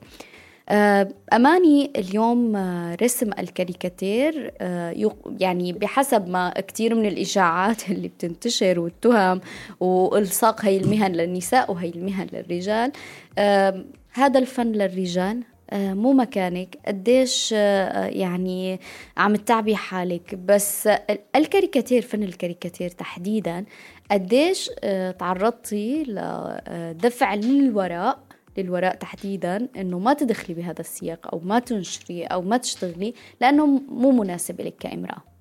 آه، أماني اليوم آه، رسم الكاريكاتير آه، يعني بحسب ما كثير من الإشاعات اللي بتنتشر والتهم وإلصاق هي المهن للنساء وهي المهن للرجال هذا الفن للرجال مو مكانك. قديش يعني عم تتعبي حالك. بس الكاريكاتير فن الكاريكاتير تحديدا قديش تعرضتي لدفع من الوراء للوراء تحديدا إنه ما تدخلي بهذا السياق أو ما تنشري أو ما تشتغلي لأنه مو مناسب لك كامرأة. آه،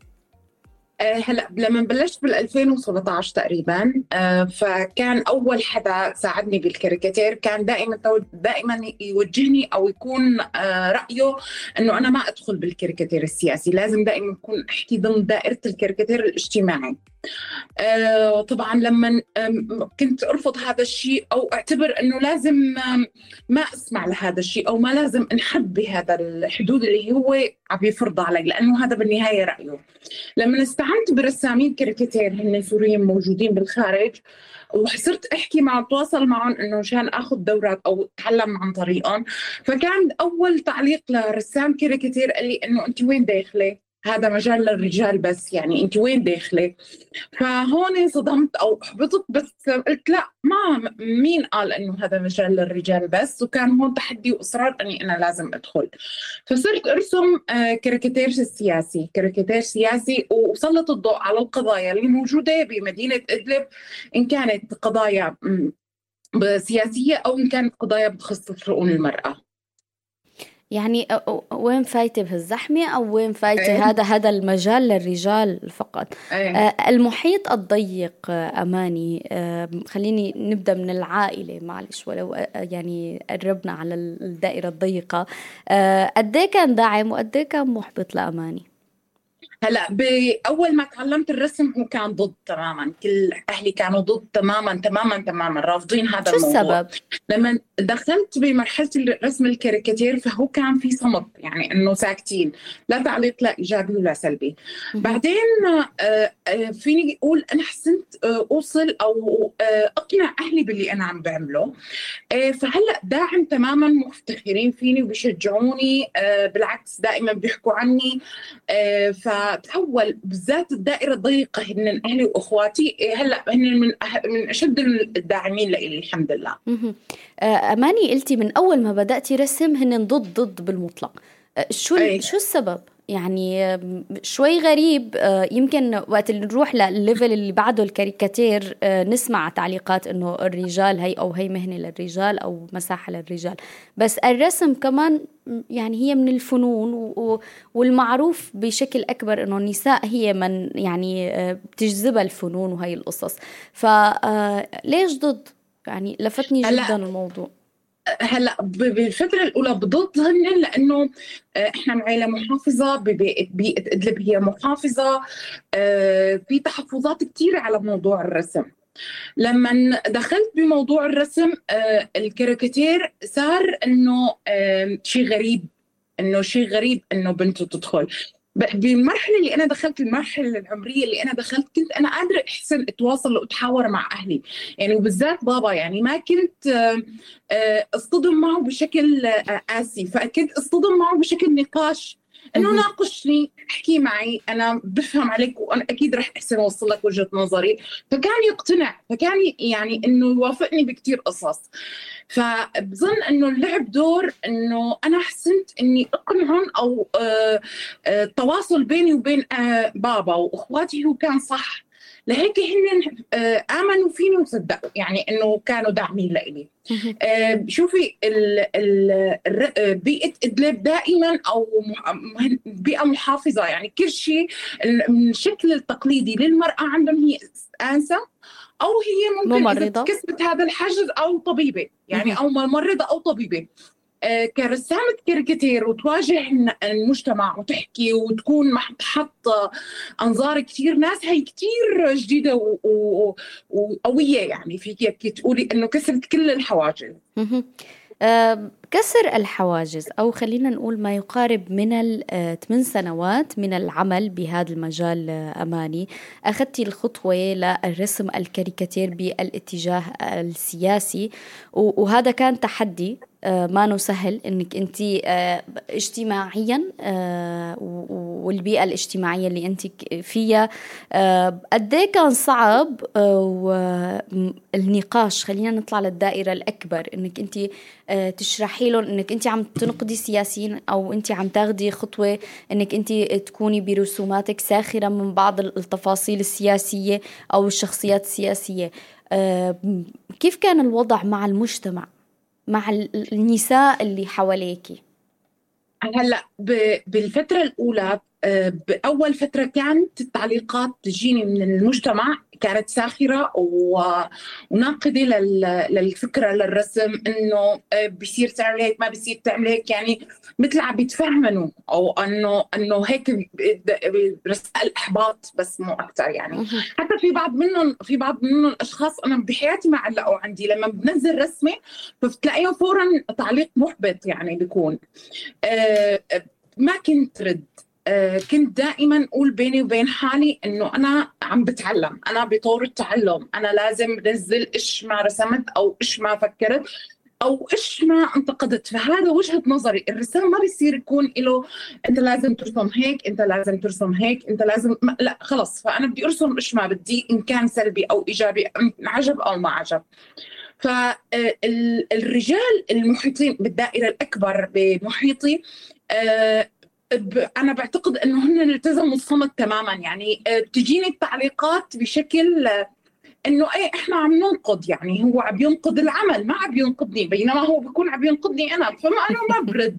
هلا لما بلشت بال 2017 تقريبا آه، فكان أول حدا ساعدني بالكاريكاتير كان دائما دائما يوجهني أو يكون آه، رأيه إنه أنا ما أدخل بالكاريكاتير السياسي لازم دائما اكون أحكي ضمن دائرة الكاريكاتير الاجتماعي. آه، طبعا لما كنت أرفض هذا الشيء أو أعتبر إنه لازم ما أسمع لهذا الشيء أو ما لازم أنحط بهذا الحدود اللي هو عم يفرضها علي لأنه هذا بالنهاية رأيه لما استعنت برسامين كاريكاتير هن سوريين موجودين بالخارج وصرت أحكي مع أتواصل معهم إنه مشان آخذ دورات أو أتعلم عن طريقهم فكان أول تعليق لرسام كاريكاتير قال لي إنه أنت وين داخلة؟ هذا مجال للرجال بس يعني انت وين داخلة؟ فهون صدمت أو احبطت بس قلت لا ما مين قال إنه هذا مجال للرجال بس؟ وكان هون تحدي وإصرار إني أنا لازم أدخل. فصرت أرسم آه، كاريكاتير سياسي كاريكاتير سياسي وسلط الضوء على القضايا اللي موجودة بمدينة إدلب إن كانت قضايا سياسية أو إن كانت قضايا بتخص شؤون المرأة. يعني وين فايتة بهالزحمة أو وين فايتة أيه. هذا هذا المجال للرجال فقط أيه. المحيط الضيق أماني آه خليني نبدأ من العائلة معلش ولو يعني قربنا على الدائرة الضيقة آه قد إيه كان داعم وقد إيه كان محبط لأماني هلا بأول ما تعلمت الرسم هو كان ضد تماما. كل أهلي كانوا ضد تماما تماما تماما رافضين هذا شو الموضوع. السبب؟ لما دخلت بمرحلة الرسم الكاريكاتير فهو كان في صمت يعني إنه ساكتين. لا تعليق لا إيجابي ولا سلبي. بعدين آه، آه، فيني أقول أنا حسنت آه، أوصل أو أقنع أهلي باللي أنا عم بعمله. فهلأ داعم تماما مفتخرين فيني وبيشجعوني بالعكس دائما بيحكوا عني. ف تحول بالذات الدائره الضيقه هن أهلي وإخواتي إيه، هلأ هن من من أشد الداعمين لي الحمد لله. آه، أماني قلتي من أول ما بدأتي رسم هن ضد ضد بالمطلق. آه، شو أي. شو السبب؟ يعني شوي غريب آه، يمكن وقت اللي نروح للل level اللي بعده الكاريكاتير آه، نسمع تعليقات إنه الرجال هي أو هي مهنة للرجال أو مساحة للرجال. بس الرسم كمان يعني هي من الفنون والمعروف بشكل أكبر إنه النساء هي من يعني آه، بتجذبها الفنون وهي القصص. فليش ضد؟ يعني لفتني جدا الموضوع. هلا بالفترة الأولى بضدهن لأنه آه، إحنا من عائله محافظه ببيئه إدلب هي محافظة آه، في تحفظات كثيره على موضوع الرسم. لما دخلت بموضوع الرسم آه، الكاريكاتير صار إنه شيء غريب إنه شيء غريب إنه بنته تدخل. بالمرحلة اللي أنا دخلت المرحلة العمرية اللي أنا دخلت كنت أنا قادرة أحسن أتواصل وأتحاور مع أهلي. يعني وبالذات بابا يعني ما كنت آه، أصطدم معه بشكل آه، قاسي فكنت أصطدم معه بشكل نقاش إنه ناقشني احكي معي أنا بفهم عليك وأنا أكيد رح أحسن أوصل لك وجهة نظري. فكان يقتنع فكان يعني إنه يوافقني بكثير قصص. فبظن إنه اللعب دور إنه أنا حسنت إني أقنعهم أو آه، التواصل بيني وبين بابا وأخواتي هو كان صح. لهيك هن آه، آمنوا فيني وصدقوا يعني إنه كانوا داعمين لإلي. آه، شوفي آه، بيئة ادلب دائما أو بيئة محافظة يعني كل شيء من الشكل التقليدي للمرأة عندهم هي انسه أو هي ممكن ممرضة. كسبت هذا الحجز أو طبيبة يعني أو ممرضة أو طبيبة. كرسامة كاريكاتير وتواجه المجتمع وتحكي وتكون محط أنظار كثير ناس هي كثير جديدة وقوية يعني. فيك تقولي إنه كسرت كل الحواجز. كسر الحواجز أو خلينا نقول ما يقارب من الثمان آه، سنوات من العمل بهذا المجال آه، أماني. أخذت الخطوة للرسم الكاريكاتير بالاتجاه السياسي وهذا كان تحدي. ما سهل إنك أنت اجتماعيا والبيئة الاجتماعية اللي أنت فيها. قد إيه كان صعب والنقاش خلينا نطلع للدائرة الأكبر إنك أنت تشرحي لهم إنك أنت عم تنقدي سياسيين أو أنت عم تاخدي خطوة إنك أنت تكوني برسوماتك ساخرة من بعض التفاصيل السياسية أو الشخصيات السياسية. آه، كيف كان الوضع مع المجتمع؟ مع النساء اللي حواليكي. هلأ بالفترة الأولى آه، بأول فترة كانت التعليقات تجيني من المجتمع كانت ساخرة وناقدة للفكرة للرسم إنه آه، بصير تعمل هيك ما بصير تعمل هيك. يعني مثل عم بيتفهمنوا أو إنه إنه هيك رسائل احباط بس مو أكثر يعني. حتى في بعض منهم في بعض منهم الاشخاص أنا بحياتي ما علقوا عندي. لما بنزل رسمة فبتلاقيهم فورا تعليق محبط يعني بيكون. آه، ما كنت رد. كنت دائما أقول بيني وبين حالي إنه أنا عم بتعلم أنا بطور التعلم أنا لازم بنزل إيش ما رسمت أو إيش ما فكرت أو إيش ما انتقدت. فهذا وجهة نظري الرسام ما بيصير يكون له أنت لازم ترسم هيك أنت لازم ترسم هيك أنت لازم لا خلص. فأنا بدي أرسم إيش ما بدي إن كان سلبي أو إيجابي عجب أو ما عجب. فالرجال آه، المحيطين بالدائرة الأكبر بمحيطي آه، أنا بعتقد إنه هن التزموا الصمت تماما. يعني آه، التعليقات بشكل إنه إيه إحنا عم ننقد. يعني هو عم ينقد العمل ما عم ينقدني بينما هو بيكون عم ينقدني أنا. فما أنا ما برد.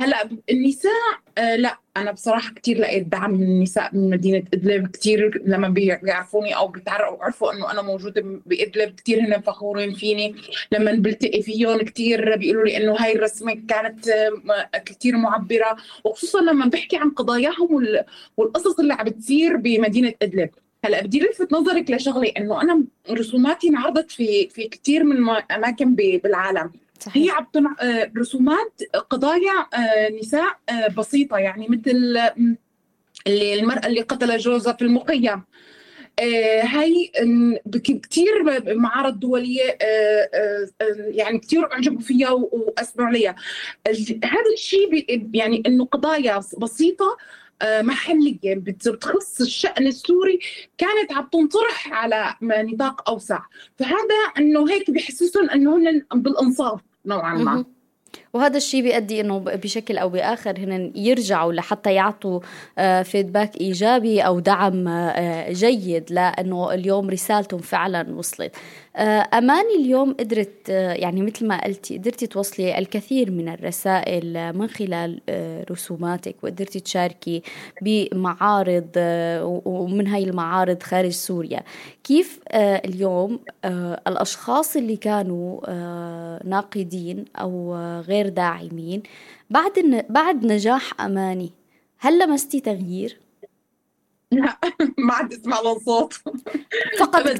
هلأ النساء آه لأ أنا بصراحة كثير لقيت دعم من النساء من مدينة إدلب. كثير لما بيعرفوني أو بيعرفوا إنه أنا موجودة بإدلب كثير هن فخورين فيني. لما بلتقي فيهم كثير بيقولوا لي إنه هاي الرسمة كانت آه، كثير معبرة. وخصوصا لما بحكي عن قضاياهم والقصص اللي عم بتصير بمدينة إدلب. هلأ بدي لفت نظرك لشغلة إنه أنا رسوماتي انعرضت في في كثير من أماكن بالعالم. هي عم تنع... آه، رسومات قضايا آه، نساء آه، بسيطة يعني مثل اللي المرأة اللي قتل جوزها في المخيم هاي كثير معارض دولية يعني كثير أعجبوا فيها وأسمعوا عليها هذا الشيء يعني إنه قضايا بسيطة محليه بتخص الشأن السوري كانت عم تنطرح على نطاق أوسع. فهذا إنه هيك بحسسهم إنه هن بالإنصاف نوعا ما. وهذا الشيء بيؤدي إنه بشكل أو بآخر هن يرجعوا لحتى يعطوا فيدباك آه، إيجابي أو دعم آه، جيد لأنه اليوم رسالتهم فعلا وصلت. آه، أماني اليوم قدرت يعني مثل ما قلتي قدرتي توصلي الكثير من الرسائل من خلال رسوماتك وقدرتي تشاركي بمعارض ومن هاي المعارض خارج سوريا. كيف اليوم الأشخاص اللي كانوا ناقدين أو غير داعمين. بعد بعد نجاح أماني هل لمستي تغيير؟ لا ما عاد اسمع لهم صوت. فقط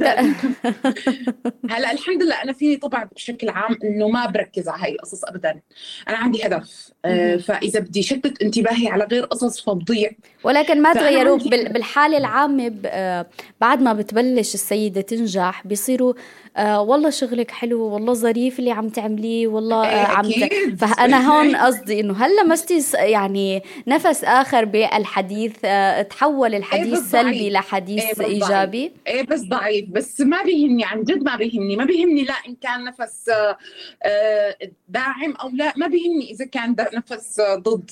هلا الحمد لله أنا فيني طبعا بشكل عام إنه ما بركز على هاي القصص ابدا. أنا عندي هدف. آه، فإذا بدي شتت انتباهي على غير قصص فبضيع. ولكن ما تغيروا بالحالة العامة آه، بعد ما بتبلش السيدة تنجح بيصيروا آه والله شغلك حلو والله ظريف اللي عم تعمليه والله آه عم فأنا هون قصدي إنه هل لمستي يعني نفس آخر بالحديث آه تحول الحديث إيه سلبي لحديث إيه إيجابي. إيه بس ضعيف. بس ما بيهمني عن جد ما بيهمني. ما بيهمني لا إن كان نفس آه, آه، داعم أو لا. ما بيهمني إذا كان نفس آه، ضد.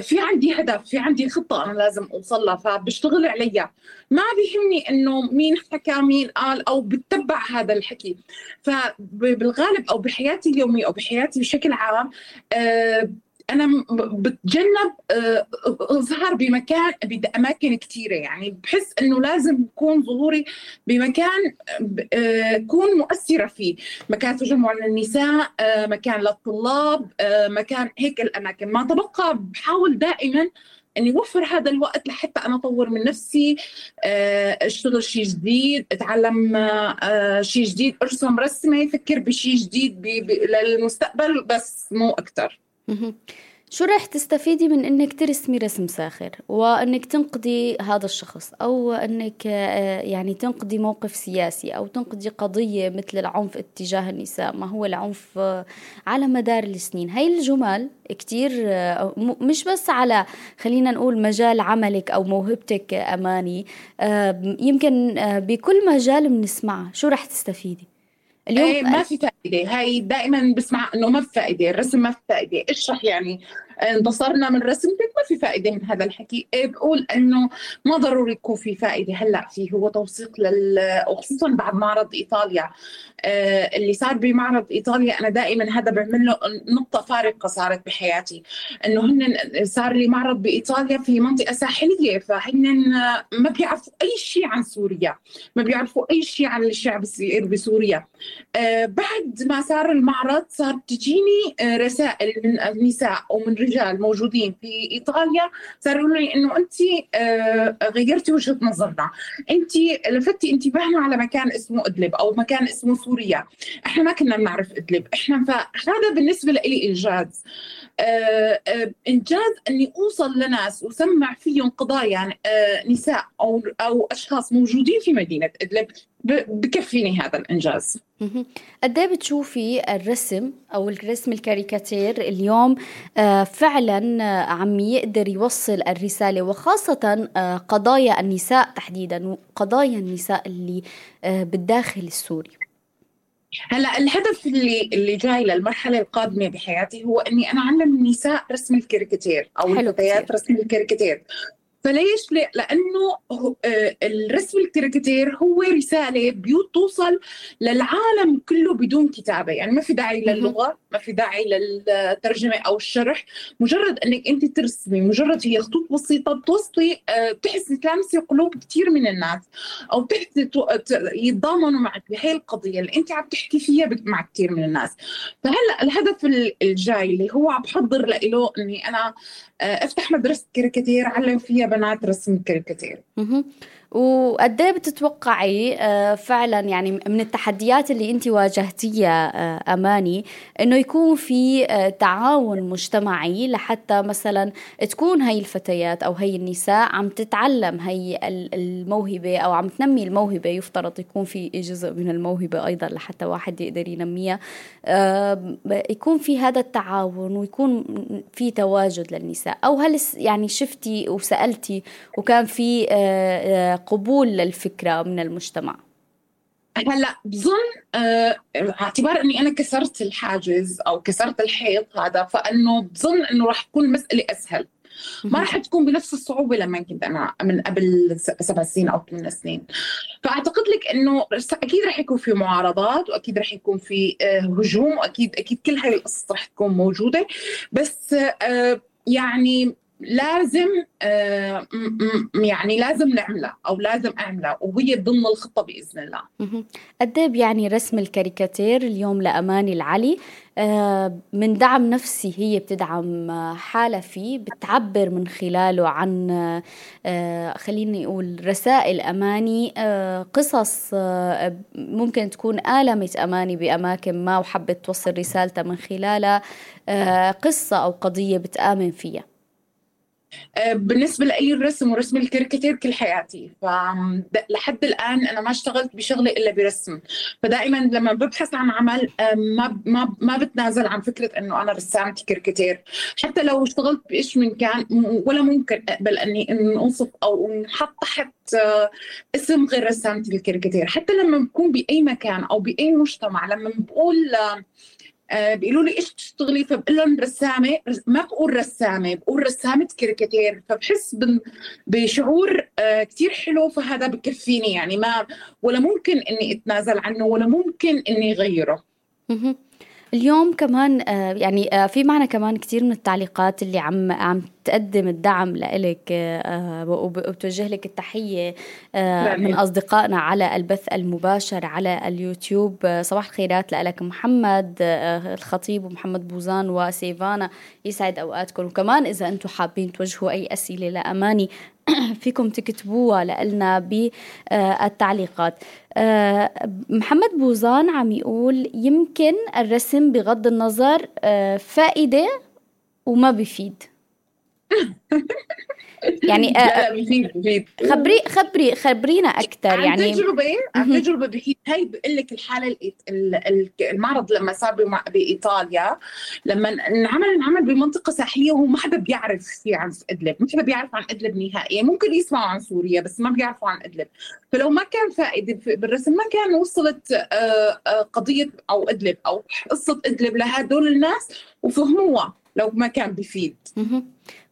في عندي هدف في عندي خطة أنا لازم اوصل لها فبشتغل عليها. ما بيهمني إنه مين حكى مين قال أو بتبع هذا الحكي. فبالغالب أو بحياتي اليومية أو بحياتي بشكل عام آه، أنا بتجنب آه، أظهر بمكان بأماكن كثيره يعني بحس إنه لازم يكون ظهوري بمكان آه، مؤثرة فيه. مكان تجمع للنساء مكان للطلاب مكان هيك الأماكن. ما تبقى بحاول دائما إني أوفر هذا الوقت لحتى أنا أطور من نفسي آه، أشتغل شيء جديد أتعلم آه، شيء جديد أرسم رسمة أفكر بشيء جديد للمستقبل بس مو أكثر شو رح تستفيدي من إنك ترسمي رسم ساخر؟ وإنك تنقدي هذا الشخص أو إنك آه، يعني تنقدي موقف سياسي أو تنقدي قضية مثل العنف اتجاه النساء ما هو العنف آه، على مدار السنين. هاي الجمل كتير آه، مش بس على خلينا نقول مجال عملك أو موهبتك اماني يمكن بكل مجال بنسمعها. شو رح تستفيدي؟ اليوم إيه ما في فائدة. هاي دائما بسمع إنه ما في فائدة الرسم ما في فائدة. اشرح يعني؟ انتصرنا من رسمتك ما في فائدة من هذا الحكي. إيه بقول إنه ما ضروري يكون في فائدة هلأ في هو توثيق لل وخصوصا بعد معرض إيطاليا. آه اللي صار بمعرض إيطاليا أنا دائما هذا بعمل له نقطة فارقة صارت بحياتي. إنه هن صار لي معرض بإيطاليا في منطقة ساحلية فهن ما بيعرفوا أي شيء عن سوريا ما بيعرفوا أي شيء عن الشعب بسوريا. آه بعد ما صار المعرض صار تجيني آه، رسائل من النساء ومن رجال موجودين في إيطاليا صاروا لي إنه أنت آه، غيرتي وجهة نظرنا. أنت لفتي انتباهنا على مكان اسمه أدلب أو مكان اسمه سوريا. إحنا ما كنا بنعرف أدلب. إحنا فهذا بالنسبة لي إنجاز. آه، آه، إنجاز إني أوصل لناس وسمع فيهم قضايا نساء أو أو أشخاص موجودين في مدينة أدلب. بكفيني هذا الإنجاز. قد إيه بتشوفي الرسم أو الرسم الكاريكاتير اليوم آه، فعلا آه، عم يقدر يوصل الرسالة وخاصة آه، قضايا النساء تحديدا وقضايا النساء اللي بالداخل السوري؟ هلأ الهدف اللي اللي جاي للمرحلة القادمة بحياتي هو إني أنا أعلم النساء رسم الكاريكاتير أو الفتيات رسم الكاريكاتير. فليش؟ لأنه آه، الرسم الكاريكاتير هو رسالة بتوصل للعالم كله بدون كتابة. يعني ما في داعي للغة ما في داعي للترجمة أو الشرح. مجرد إنك أنت ترسمي مجرد هي خطوط بسيطة بتوصلي آه، بتحسي تلامسي قلوب كثير من الناس. أو بتحسي يتضامنوا معك بهي القضية اللي أنت عم تحكي فيها مع كثير من الناس. فهلأ الهدف الجاي اللي هو عم بحضر له إني أنا أفتح مدرسة كاريكاتير علم فيها بنات رسم كاريكاتير وقد إيه بتتوقعي آه، فعلا يعني من التحديات اللي أنت واجهتيها آه، أماني إنه يكون في تعاون مجتمعي لحتى مثلا تكون هي الفتيات أو هي النساء عم تتعلم هي الموهبة أو عم تنمي الموهبة. يفترض يكون في جزء من الموهبة أيضا لحتى واحد يقدر ينميها. يكون في هذا التعاون ويكون في تواجد للنساء. أو هل يعني شفتي وسألتي وكان في آه، آه، قبول للفكرة من المجتمع؟ هلا بظن آه، اعتبار إني أنا كسرت الحاجز أو كسرت الحيط هذا فإنه بظن إنه راح تكون المساله أسهل. ما راح تكون بنفس الصعوبة لما كنت أنا من قبل سبع سنين أو ثمان سنين. فأعتقد لك إنه أكيد راح يكون في معارضات وأكيد راح يكون في هجوم وأكيد أكيد كل هاي القصص راح تكون موجودة. بس يعني لازم آه يعني لازم نعملها أو لازم اعملها وهي ضمن الخطة بإذن الله. قد يعني رسم الكاريكاتير اليوم لأماني العلي آه من دعم نفسي هي بتدعم حالها فيه بتعبر من خلاله عن آه خليني أقول رسائل أماني آه قصص ممكن تكون آلمت أماني بأماكن ما وحبت توصل رسالتها من خلالها قصة أو قضية بتآمن فيها. آه، بالنسبة لإلي رسم ورسم الكاريكاتير كل حياتي. فلحد الآن أنا ما اشتغلت بشغله إلا برسم. فدائما لما ببحث عن عمل آه، ما ما ما بتنازل عن فكرة إنه أنا رسامة كاريكاتير حتى لو اشتغلت بإيش من كان ولا ممكن أقبل إني انوصف أو انحط تحت آه، اسم غير رسامة الكاريكاتير حتى لما بكون بأي مكان أو بأي مجتمع لما بقول آه، بيقولوا لي إيش بتشتغلي؟ فبقول لهم رسامة ما بقول رسامة بقول رسامة كاريكاتير فبحس بشعور آه، كثير حلو فهذا بكفيني يعني ما ولا ممكن إني أتنازل عنه ولا ممكن إني اغيره اليوم كمان آه، يعني في معنا كمان كثير من التعليقات اللي عم عم تقدم الدعم لإلك آه، وبتوجه لك التحية آه، من أصدقائنا على البث المباشر على اليوتيوب. آه، صباح الخيرات لك محمد الخطيب ومحمد بوزان وسيفانا. يسعد أوقاتكم. وكمان إذا أنتم حابين توجهوا أي أسئلة لأماني فيكم تكتبوها لنا بالتعليقات. محمد بوزان عم يقول يمكن الرسم بغض النظر فائدة وما بفيد. يعني لا بيفيد بيفيد خبري خبري خبرينا أكثر يعني عن تجربة عن تجربة بفيد هي بقول لك الحالة المعرض لما صار بإيطاليا لما انعمل انعمل بمنطقة ساحلية وهو ما حدا بيعرف في عن أدلب ما حدا بيعرف عن أدلب نهائيا. ممكن يسمعوا عن سوريا بس ما بيعرفوا عن أدلب. فلو ما كان فائدة بالرسم ما كان وصلت آه، آه، قضية أو أدلب أو قصة أدلب لهدول الناس وفهموها لو ما كان بفيد.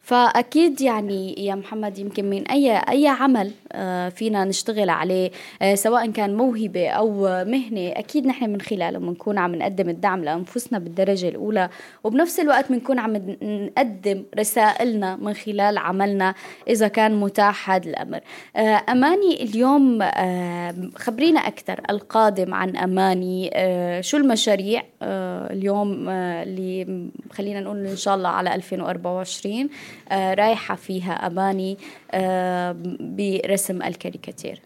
فأكيد يعني يا محمد يمكن من أي أي عمل آه، فينا نشتغل عليه آه، سواء كان موهبة أو مهنة أكيد نحن من خلاله بنكون عم نقدم الدعم لأنفسنا بالدرجة الأولى وبنفس الوقت بنكون عم نقدم رسائلنا من خلال عملنا إذا كان متاح هذا الأمر. آه، أماني اليوم خبرينا أكثر القادم عن أماني شو المشاريع اليوم اللي خلينا نقول إن شاء الله على 2024 آه، رايحة فيها أماني آه، برسم الكاريكاتير.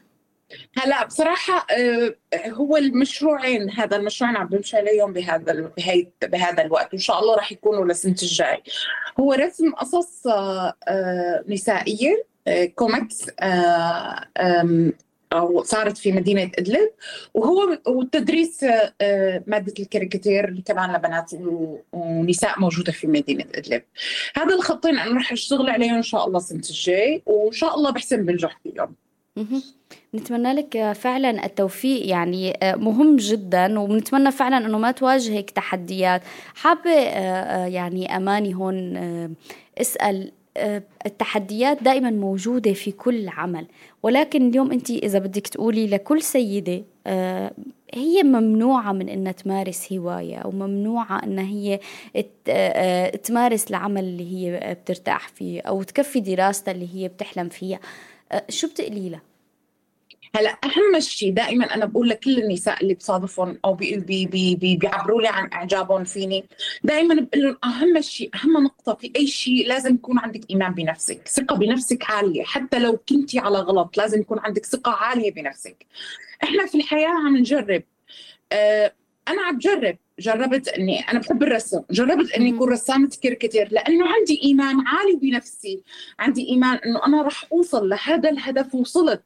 هلا بصراحة آه، هو المشروعين هذا المشروعين عم بمشي عليهم بهذا بهي بهذا الوقت. وإن شاء الله راح يكونوا للسنة الجاي. هو رسم قصص نسائية كوميكس أو صارت في مدينة إدلب وهو وتدريس آه، مادة الكاريكاتير كمان لبنات ونساء موجودة في مدينة إدلب. هذا الخطين أنا راح أشتغل عليهم إن شاء الله السنة الجاي وإن شاء الله بحسن بنجح فيهم نتمنى لك فعلا التوفيق يعني آه، مهم جدا وبنتمنى فعلا إنه ما تواجهك تحديات. حابة آه، يعني أماني هون اسأل آه، التحديات دائما موجودة في كل عمل ولكن اليوم أنت إذا بدك تقولي لكل سيدة آه، هي ممنوعة من أنها تمارس هواية أو ممنوعة أنها هي تمارس العمل اللي هي بترتاح فيه أو تكفي دراستها اللي هي بتحلم فيها شو بتقلي لها؟ هلا أهم شيء دائما أنا بقول لكل النساء اللي بصادفهم أو بي بي بي بي بيعبروا لي عن إعجابهم فيني دائما بقول لهم أهم شيء أهم نقطة في أي شيء لازم يكون عندك إيمان بنفسك ثقة بنفسك عالية حتى لو كنتي على غلط لازم يكون عندك ثقة عالية بنفسك. إحنا في الحياة عم نجرب. آه أنا عم جرب. جربت إني أنا بحب الرسم. جربت إني أكون رسامة كاريكاتير لأنه عندي إيمان عالي بنفسي. عندي إيمان إنه أنا راح أوصل لهذا الهدف وصلت.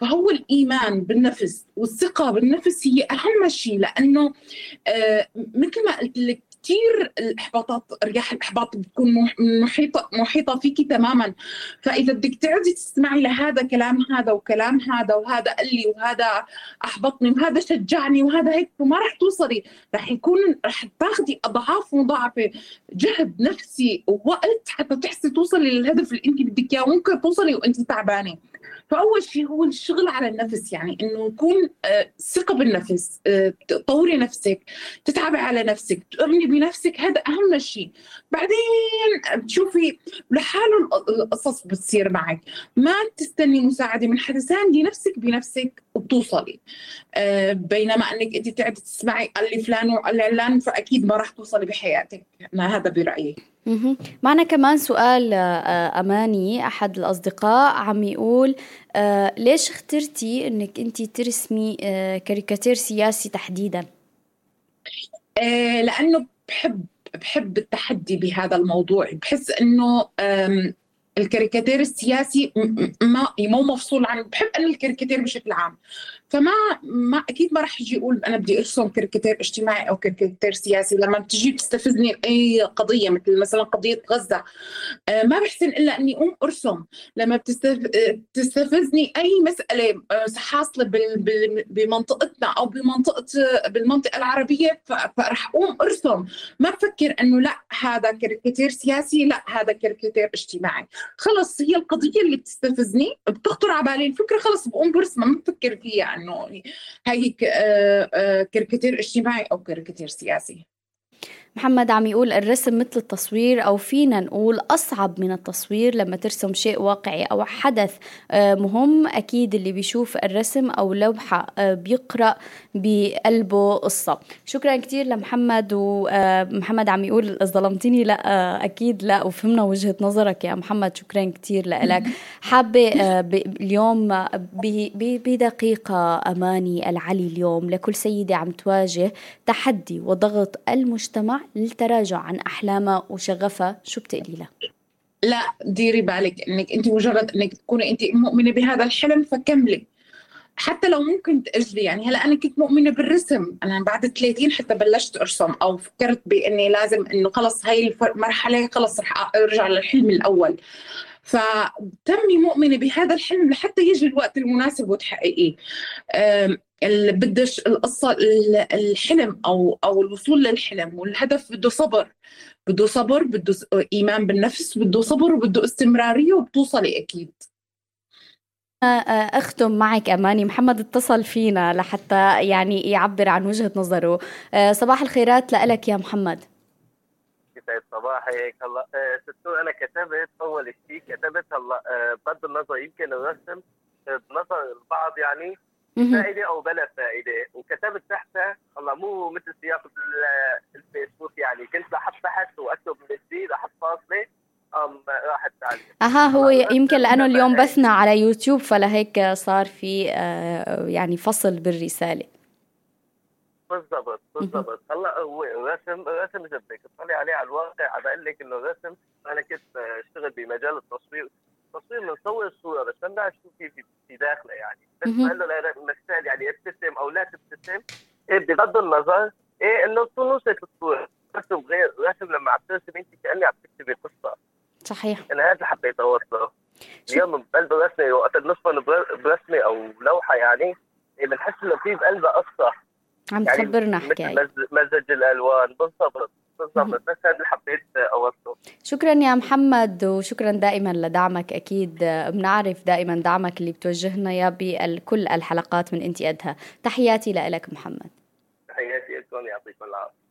فهو الإيمان بالنفس والثقة بالنفس هي أهم شيء لأنه آه مثل ما قلت لك كثير الإحباطات رياح الإحباط بتكون محيطة محيطة فيكي تماما. فإذا بدك تقعدي تسمعي لهذا كلام هذا وكلام هذا وهذا قال لي وهذا أحبطني وهذا شجعني وهذا هيك وما رح توصلي رح يكون رح تاخذي أضعاف مضاعفة جهد نفسي ووقت حتى تحسي توصلي للهدف اللي انت بدك إياه. وممكن توصلي وانت تعبانة. فاول شيء هو الشغل على النفس يعني إنه يكون آه، ثقة بالنفس آه، تطوري نفسك تتعبي على نفسك تؤمني بنفسك هذا أهم شيء بعدين بتشوفي لحاله القصص بتصير معك. ما تستني مساعدة من حدا ثاني نفسك بنفسك وبتوصلي. آه، بينما أنك أنت تقعدي تسمعي قال لي فلان وقال لي علان فأكيد ما راح توصلي بحياتك. أنا هذا برأيي. معنا كمان سؤال آه، أماني أحد الأصدقاء عم يقول آه، ليش اخترتي أنك أنت ترسمي آه، كاريكاتير سياسي تحديدا؟ لأنه بحب بحب التحدي بهذا الموضوع. بحس أنه الكاريكاتير السياسي ما مو مفصول عن بحب أنا الكاريكاتير بشكل عام. فما ما أكيد ما راح أجي أقول أنا بدي أرسم كاريكاتير اجتماعي أو كاريكاتير سياسي لما بتجي تستفزني اي قضية مثل مثلا قضية غزة. آه، ما بحسن إلا إني أقوم أرسم. لما بتستفزني أي مسألة آه، حاصلة بمنطقتنا أو بمنطقة بالمنطقة العربية فراح أقوم أرسم. ما بفكر إنه لا هذا كاريكاتير سياسي لا هذا كاريكاتير اجتماعي. خلص هي القضية اللي بتستفزني بتخطر على بالي الفكرة خلص بقوم برسمها ما بفكر فيها. انه هي آه، آه، كاريكاتير اجتماعي أو كاريكاتير سياسي. محمد عم يقول الرسم مثل التصوير أو فينا نقول أصعب من التصوير لما ترسم شيء واقعي أو حدث آه، مهم أكيد اللي بيشوف الرسم أو لوحة آه، بيقرأ بقلبه قصة. شكرا كتير لمحمد ومحمد آه، عم يقول ظلمتني لا أكيد لا وفهمنا وجهة نظرك يا محمد. شكرا كتير لك حابة اليوم بدقيقة أماني العلي اليوم لكل سيدة عم تواجه تحدي وضغط المجتمع للتراجع عن أحلامها وشغفها شو بتقلي لها؟ لا ديري بالك إنك أنت مجرد إنك تكوني أنت مؤمنة بهذا الحلم فكملي. حتى لو ممكن تأجلي يعني هلا أنا كنت مؤمنة بالرسم. أنا بعد 30 حتى بلشت أرسم أو فكرت بإني لازم إنه خلص هاي المرحله خلص رح أرجع للحلم الأول. فتمي مؤمنة بهذا الحلم لحتى يجي الوقت المناسب وتحققيه. بدش القصة الحلم أو أو الوصول للحلم والهدف بده صبر. بده صبر بده إيمان بالنفس بده صبر وبده استمرارية وبتوصلي أكيد. أختم معك أماني. محمد اتصل فينا لحتى يعني يعبر عن وجهة نظره. صباح الخيرات لك يا محمد. يسعد صباحك هلا ستو أنا كتبت أول شيء كتبت هلا بغض النظر يمكن الرسم بنظر البعض يعني فائدة أو بلا فائدة. وكتبت تحتها والله مو مثل سياق الفيسبوك يعني. كنت بحط تحت وأكتب من جديد أحط فاصلة أم راحت أها هو يمكن لأنه اليوم بثنا على يوتيوب فلهيك صار في آه، يعني فصل بالرسالة. بالضبط بالضبط. هلا هو الرسم الرسم اذا بدك تطلع عليه على الواقع بقول لك إنه الرسم أنا كنت أشتغل بمجال التصوير. التصوير بنصور الصورة بس ما بنعرف شو في في داخله يعني. بس بقول له للمثال يعني ابتسم أو لا تبتسم إيه بغض النظر. إيه إنه تكون وصلت الصورة رسم غير رسم لما عم ترسم أنت كأني عم تكتبي قصة. صحيح. أنا هذا اللي حبيت أوصله. اليوم بقلب الرسمه وقت بنصفن برسمه أو لوحة يعني إيه بنحس إنه في بقلبها قصة. عم يعني تخبرنا حكاية. مزج الألوان. بالضبط بالضبط. بس هذا اللي حبيت أوصله. شكرا يا محمد وشكرا دائما لدعمك. أكيد بنعرف دائما دعمك اللي بتوجهنا اياه بكل الحلقات من انت أدها. تحياتي لك محمد. تحياتي لكم يعطيكم العافية.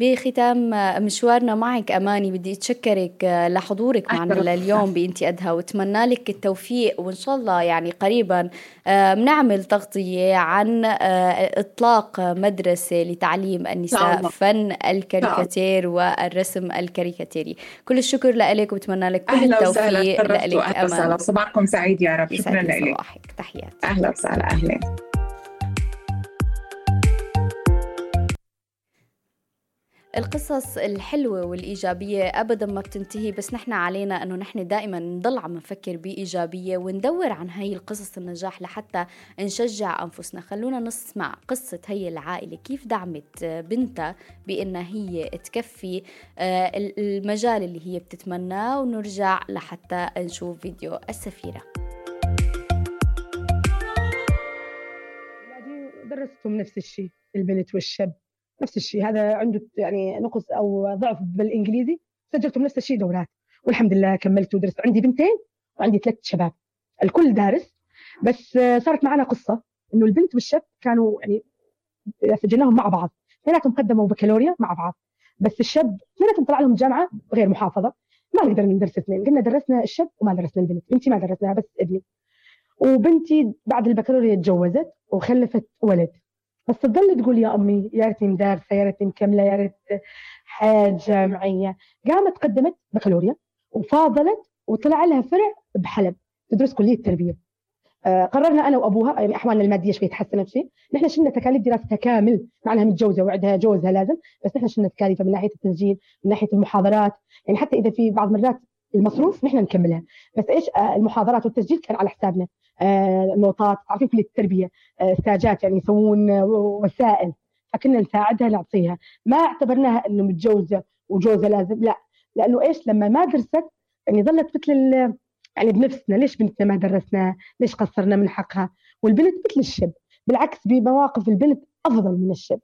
بختام مشوارنا معك أماني. بدي أتشكرك لحضورك معنا لليوم إنتي أدها وأتمنى لك التوفيق وإن شاء الله يعني قريبا بنعمل تغطية عن إطلاق مدرسة لتعليم النساء فن الكاريكاتير والرسم الكاريكاتيري. كل الشكر لك وبتمنى لك كل التوفيق لك أماني. صباحكم سعيد يا رب. شكرا لك تحياتي. أهلا وسهلا. أهلا. القصص الحلوة والإيجابية أبدا ما بتنتهي بس نحن علينا أنه نحن دائما نضل عم نفكر بإيجابية وندور عن هاي القصص النجاح لحتى نشجع أنفسنا. خلونا نسمع قصة هي العائلة كيف دعمت بنتها بأنها هي تكفي آه، المجال اللي هي بتتمناه ونرجع لحتى نشوف فيديو السفيرة. درستهم نفس الشيء البنت والشاب. نفس الشيء. هذا عنده يعني نقص أو ضعف بالإنجليزي. سجلتهم نفس الشيء دورات. والحمد لله كملت ودرست. عندي بنتين وعندي ثلاث شباب. الكل دارس. بس صارت معنا قصة إنه البنت والشاب كانوا يعني سجلناهم مع بعض. اثنيناتهم قدموا بكالوريا مع بعض. بس الشاب اثنيناتهم طلع لهم جامعة غير محافظة. ما نقدر ندرس اثنين. قلنا درسنا الشاب وما درسنا البنت. بنتي ما درسناها بس ابني. وبنتي بعد البكالوريا تجوزت وخلفت ولد. بس تضل تقول يا أمي يا ريتني مدارسة يا ريتني مكملة يا ريت حياه جامعيه قامت قدمت بكالوريا وفاضلت وطلع لها فرع بحلب تدرس كلية التربية. آه قررنا أنا وأبوها يعني أحوالنا المادية شوي تحسنت شيء نحن شلنا تكاليف دراستها كامل مع انها متجوزة وعندها جوزها لازم بس نحن شلنا تكاليفها من ناحية التسجيل من ناحية المحاضرات. يعني حتى إذا في بعض المرات المصروف نحن نكملها. بس إيش؟ آه المحاضرات والتسجيل كان على حسابنا. آه نوطات عارفين كليه التربية. آه ستاجات يعني يسوون وسائل. فكنا نساعدها نعطيها. ما اعتبرناها إنه متجوزة وجوزها لازم لا. لأنه إيش؟ لما ما درست يعني ظلت مثل يعني بنفسنا. ليش بنتنا ما درسناها ليش قصرنا من حقها؟ والبنت مثل الشاب بالعكس بمواقف البنت أفضل من الشاب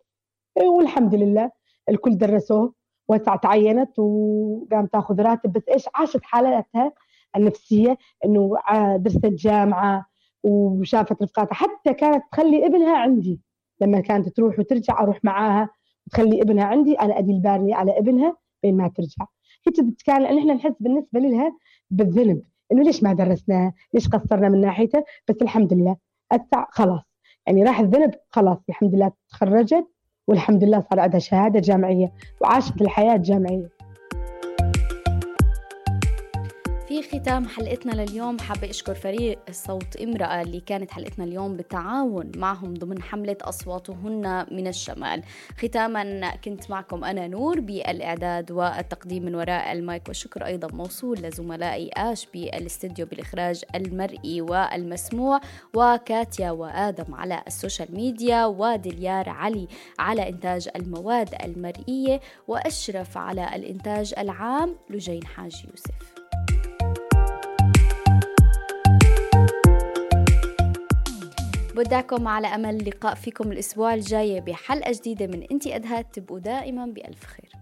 والحمد لله الكل درسوه. وتعينت وقامت تاخذ راتب. بس إيش عاشت حالتها النفسية؟ إنه درست جامعه وشافت رفقاتها. حتى كانت تخلي ابنها عندي. لما كانت تروح وترجع أروح معاها وتخلي ابنها عندي. أنا أدي البارني على ابنها بين ما ترجع. هي كان إحنا نحس بالنسبة لها بالذنب. إنه ليش ما درسناها؟ ليش قصرنا من ناحيته؟ بس الحمد لله. أتع خلاص. يعني راح الذنب خلاص الحمد لله تخرجت. والحمد لله صار عندها شهادة جامعية وعاشت الحياة الجامعية. في ختام حلقتنا لليوم. حابة أشكر فريق صوت امرأة اللي كانت حلقتنا اليوم بالتعاون معهم ضمن حملة أصواتهن من الشمال. ختاما كنت معكم أنا نور بالإعداد والتقديم من وراء المايك والشكر أيضا موصول لزملائي آش بالاستديو بالإخراج المرئي والمسموع وكاتيا وآدم على ال social media ودليار علي على إنتاج المواد المرئية وأشرف على الإنتاج العام لجين حاج يوسف. بودعكم على أمل لقاء فيكم الأسبوع الجاي بحلقة جديدة من أنتي أدهى. تبقوا دائما بألف خير.